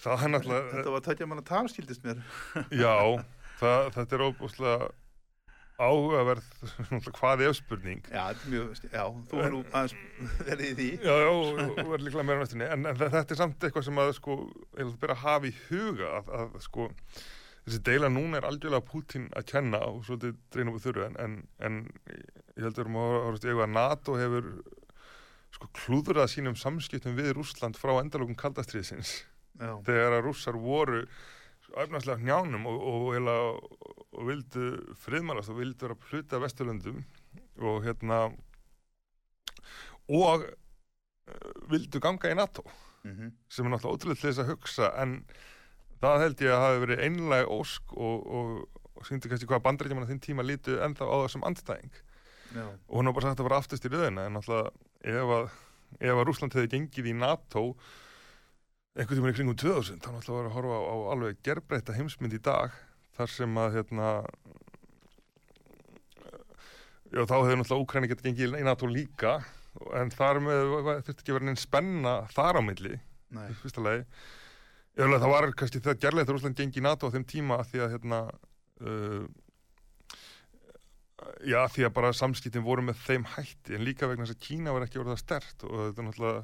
Það er náttúrulega, þetta var tækja manna talskildist mér. Já, það, þetta er óbúslega áhugaverð hvað ef spurning. já, er mjög, já, þú er nú aðeins verið í því. Já, já, er líklega meira næstunni, en, en þetta er samt eitthvað sem að sko, ég vil byrja að hafa í huga að, að sko, þessi deila núna er algjörlega Pútín að kenna og svolítið dreina upp þurru, en, en, en ég held að við erum að horfast í auga að NATO hefur sko klúðrað sínum samskiptum við Rússland frá endalókum kaldastriðsins já, þegar að rússar voru öfnarslega njánum og, og, og, og vildu friðmælast og vildu vera hluti af Vesturlöndum og hérna og uh, vildu ganga í NATO mm sem er náttúrulega ótrúlega til þess að hugsa en það held ég að hafi verið einlega ósk og, og, og síndi kannski hvað bandarækjumann á þinn tíma lítu ennþá á þessum andstæðing. Já, og hún har bara sagt að vera aftast í röðina en náttúrulega ef að, að Rússland hefði gengið í NATO einhvern tímann í kringum 2000 þá náttúrulega var að horfa á, á alveg gerbreyta heimsmynd í dag þar sem að hérna já þá hefði náttúrulega Úkræni getið gengið í NATO líka en þar með þurfti ekki að vera neinn spenna þar á milli fyrsta lagi. Eða það var kannski það gerlega þegar Úsland gengi í NATO á þeim tíma því að hérna uh, já því að bara samskiptin voru með þeim hætti en líka vegna þess að Kína var ekki orðið það stert og þetta er náttúrulega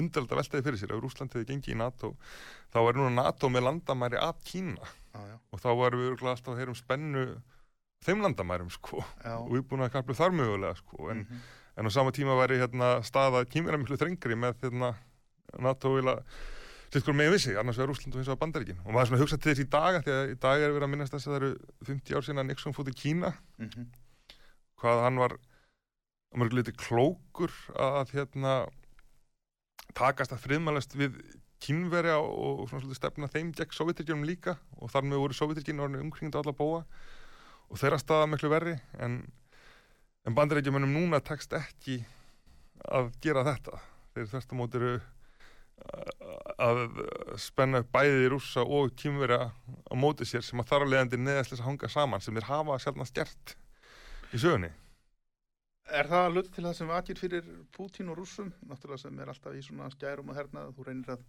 undarlega að veltaði fyrir sér. Ef Úsland hefði gengið í NATO þá er núna NATO með landamæri að Kína. Já, og þá varum við alltaf að heyra um spennu þeim landamærum sko. Já. Og við búin að kaplu þar mögulega sko. En, mhm, en á sama tíma væri hérna staða kýmverða miklu þrengri með hérna NATO vilja sitt hvort megin vissi, annars vegar Úsland og hins vegar Bandaríkin. Og maður er svona að hugsa til þess í dag af því að í dag er verið að minnast þess að það eru 50 ár síðan að Nixon fótt í Kína. Mhm, hvað hann var að mörg liti klókur að hérna takast að friðmælast við kínverja og, svona stefna þeim gegn Sovjetrikjunum líka og þar með voru Sovjetrikjunum orðinu umkringd á alla bóa og þeirra staða miklu verri en, en bandarækjumunum núna tekst ekki að gera þetta. Þeir móti eru að spenna upp bæði rússa og kínverja á móti sér sem að þar að leiðandi neðast að hanga saman sem þeir hafa sjálfnast gert í sögunni Er það hlut til það sem vakir fyrir Pútín og rússum, náttúrulega sem er alltaf í svona skærum og hernað, þú reynir að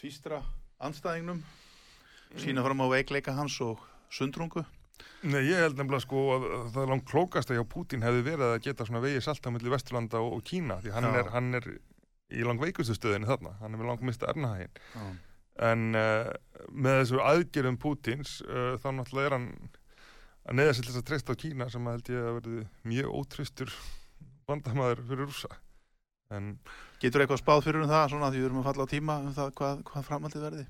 tvístra anstæðingnum, sína fram á veikleika hans og sundrungu? Nei, ég held nefnilega sko að að það er langt klókast að hjá Pútín hefði verið að geta svona vegið salta millir Vesturlanda og, og Kína því hann er, hann er í lang veikustu stöðinni þarna, hann er með lang mista ernaðin Já. en uh, með þessu aðgerðum Pútins uh, þá náttúrulega er hann að neða sér til þess að treysta á Kína sem að held ég að verði mjög ótristur bandamaður fyrir rússa en Getur eitthvað spáð fyrir um það, svona því við erum að falla á tíma um það hvað, hvað framhaldið verði?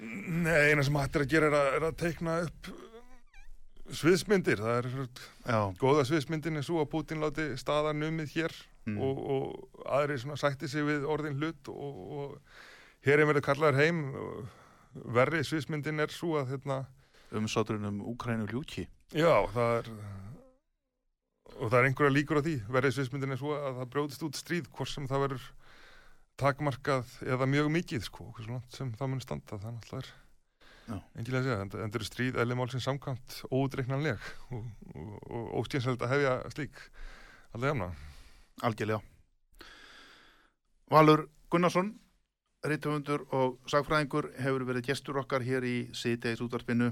Nei, eina sem hægt er að gera er að, er að teikna upp sviðsmyndir, það er Já, góða sviðsmyndin er svo að Pútín láti staða numið hér mm. og, og aðri sætti sig við orðin hlut og, og hér er verið kallaður heim og verri sviðsmyndin er svo að hérna, umsáturinn um Úkrænu ljúki. já, það er og það er einhverja líkur á því verri sviðsmyndin er svo að það brjóðist út stríð hvort sem það verður takmarkað eða mjög mikið sko, sem það mun standa það er engilega að segja, en það eru stríð eðli málsins samkvæmt ódreiknanleg og, og, og óskynselt að hefja slík alveg jafna Algjörlega. Valur Gunnarsson, rítumundur og sagfræðingur hefur verið gestur okkar hér í síðdeis útvarpinu.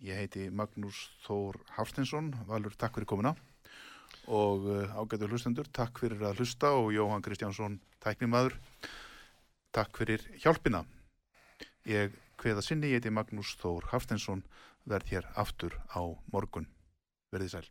Ég heiti Magnús Þór Hafstinsson. Valur, takk fyrir komuna. Og uh, ágætu hlustendur, takk fyrir að hlusta og Jóhann Kristjánsson, tæknimaður, takk fyrir hjálpina. Ég kveða sinni, ég heiti Magnús Þór Hafstinsson, verð hér aftur á morgun. Verðið sæl.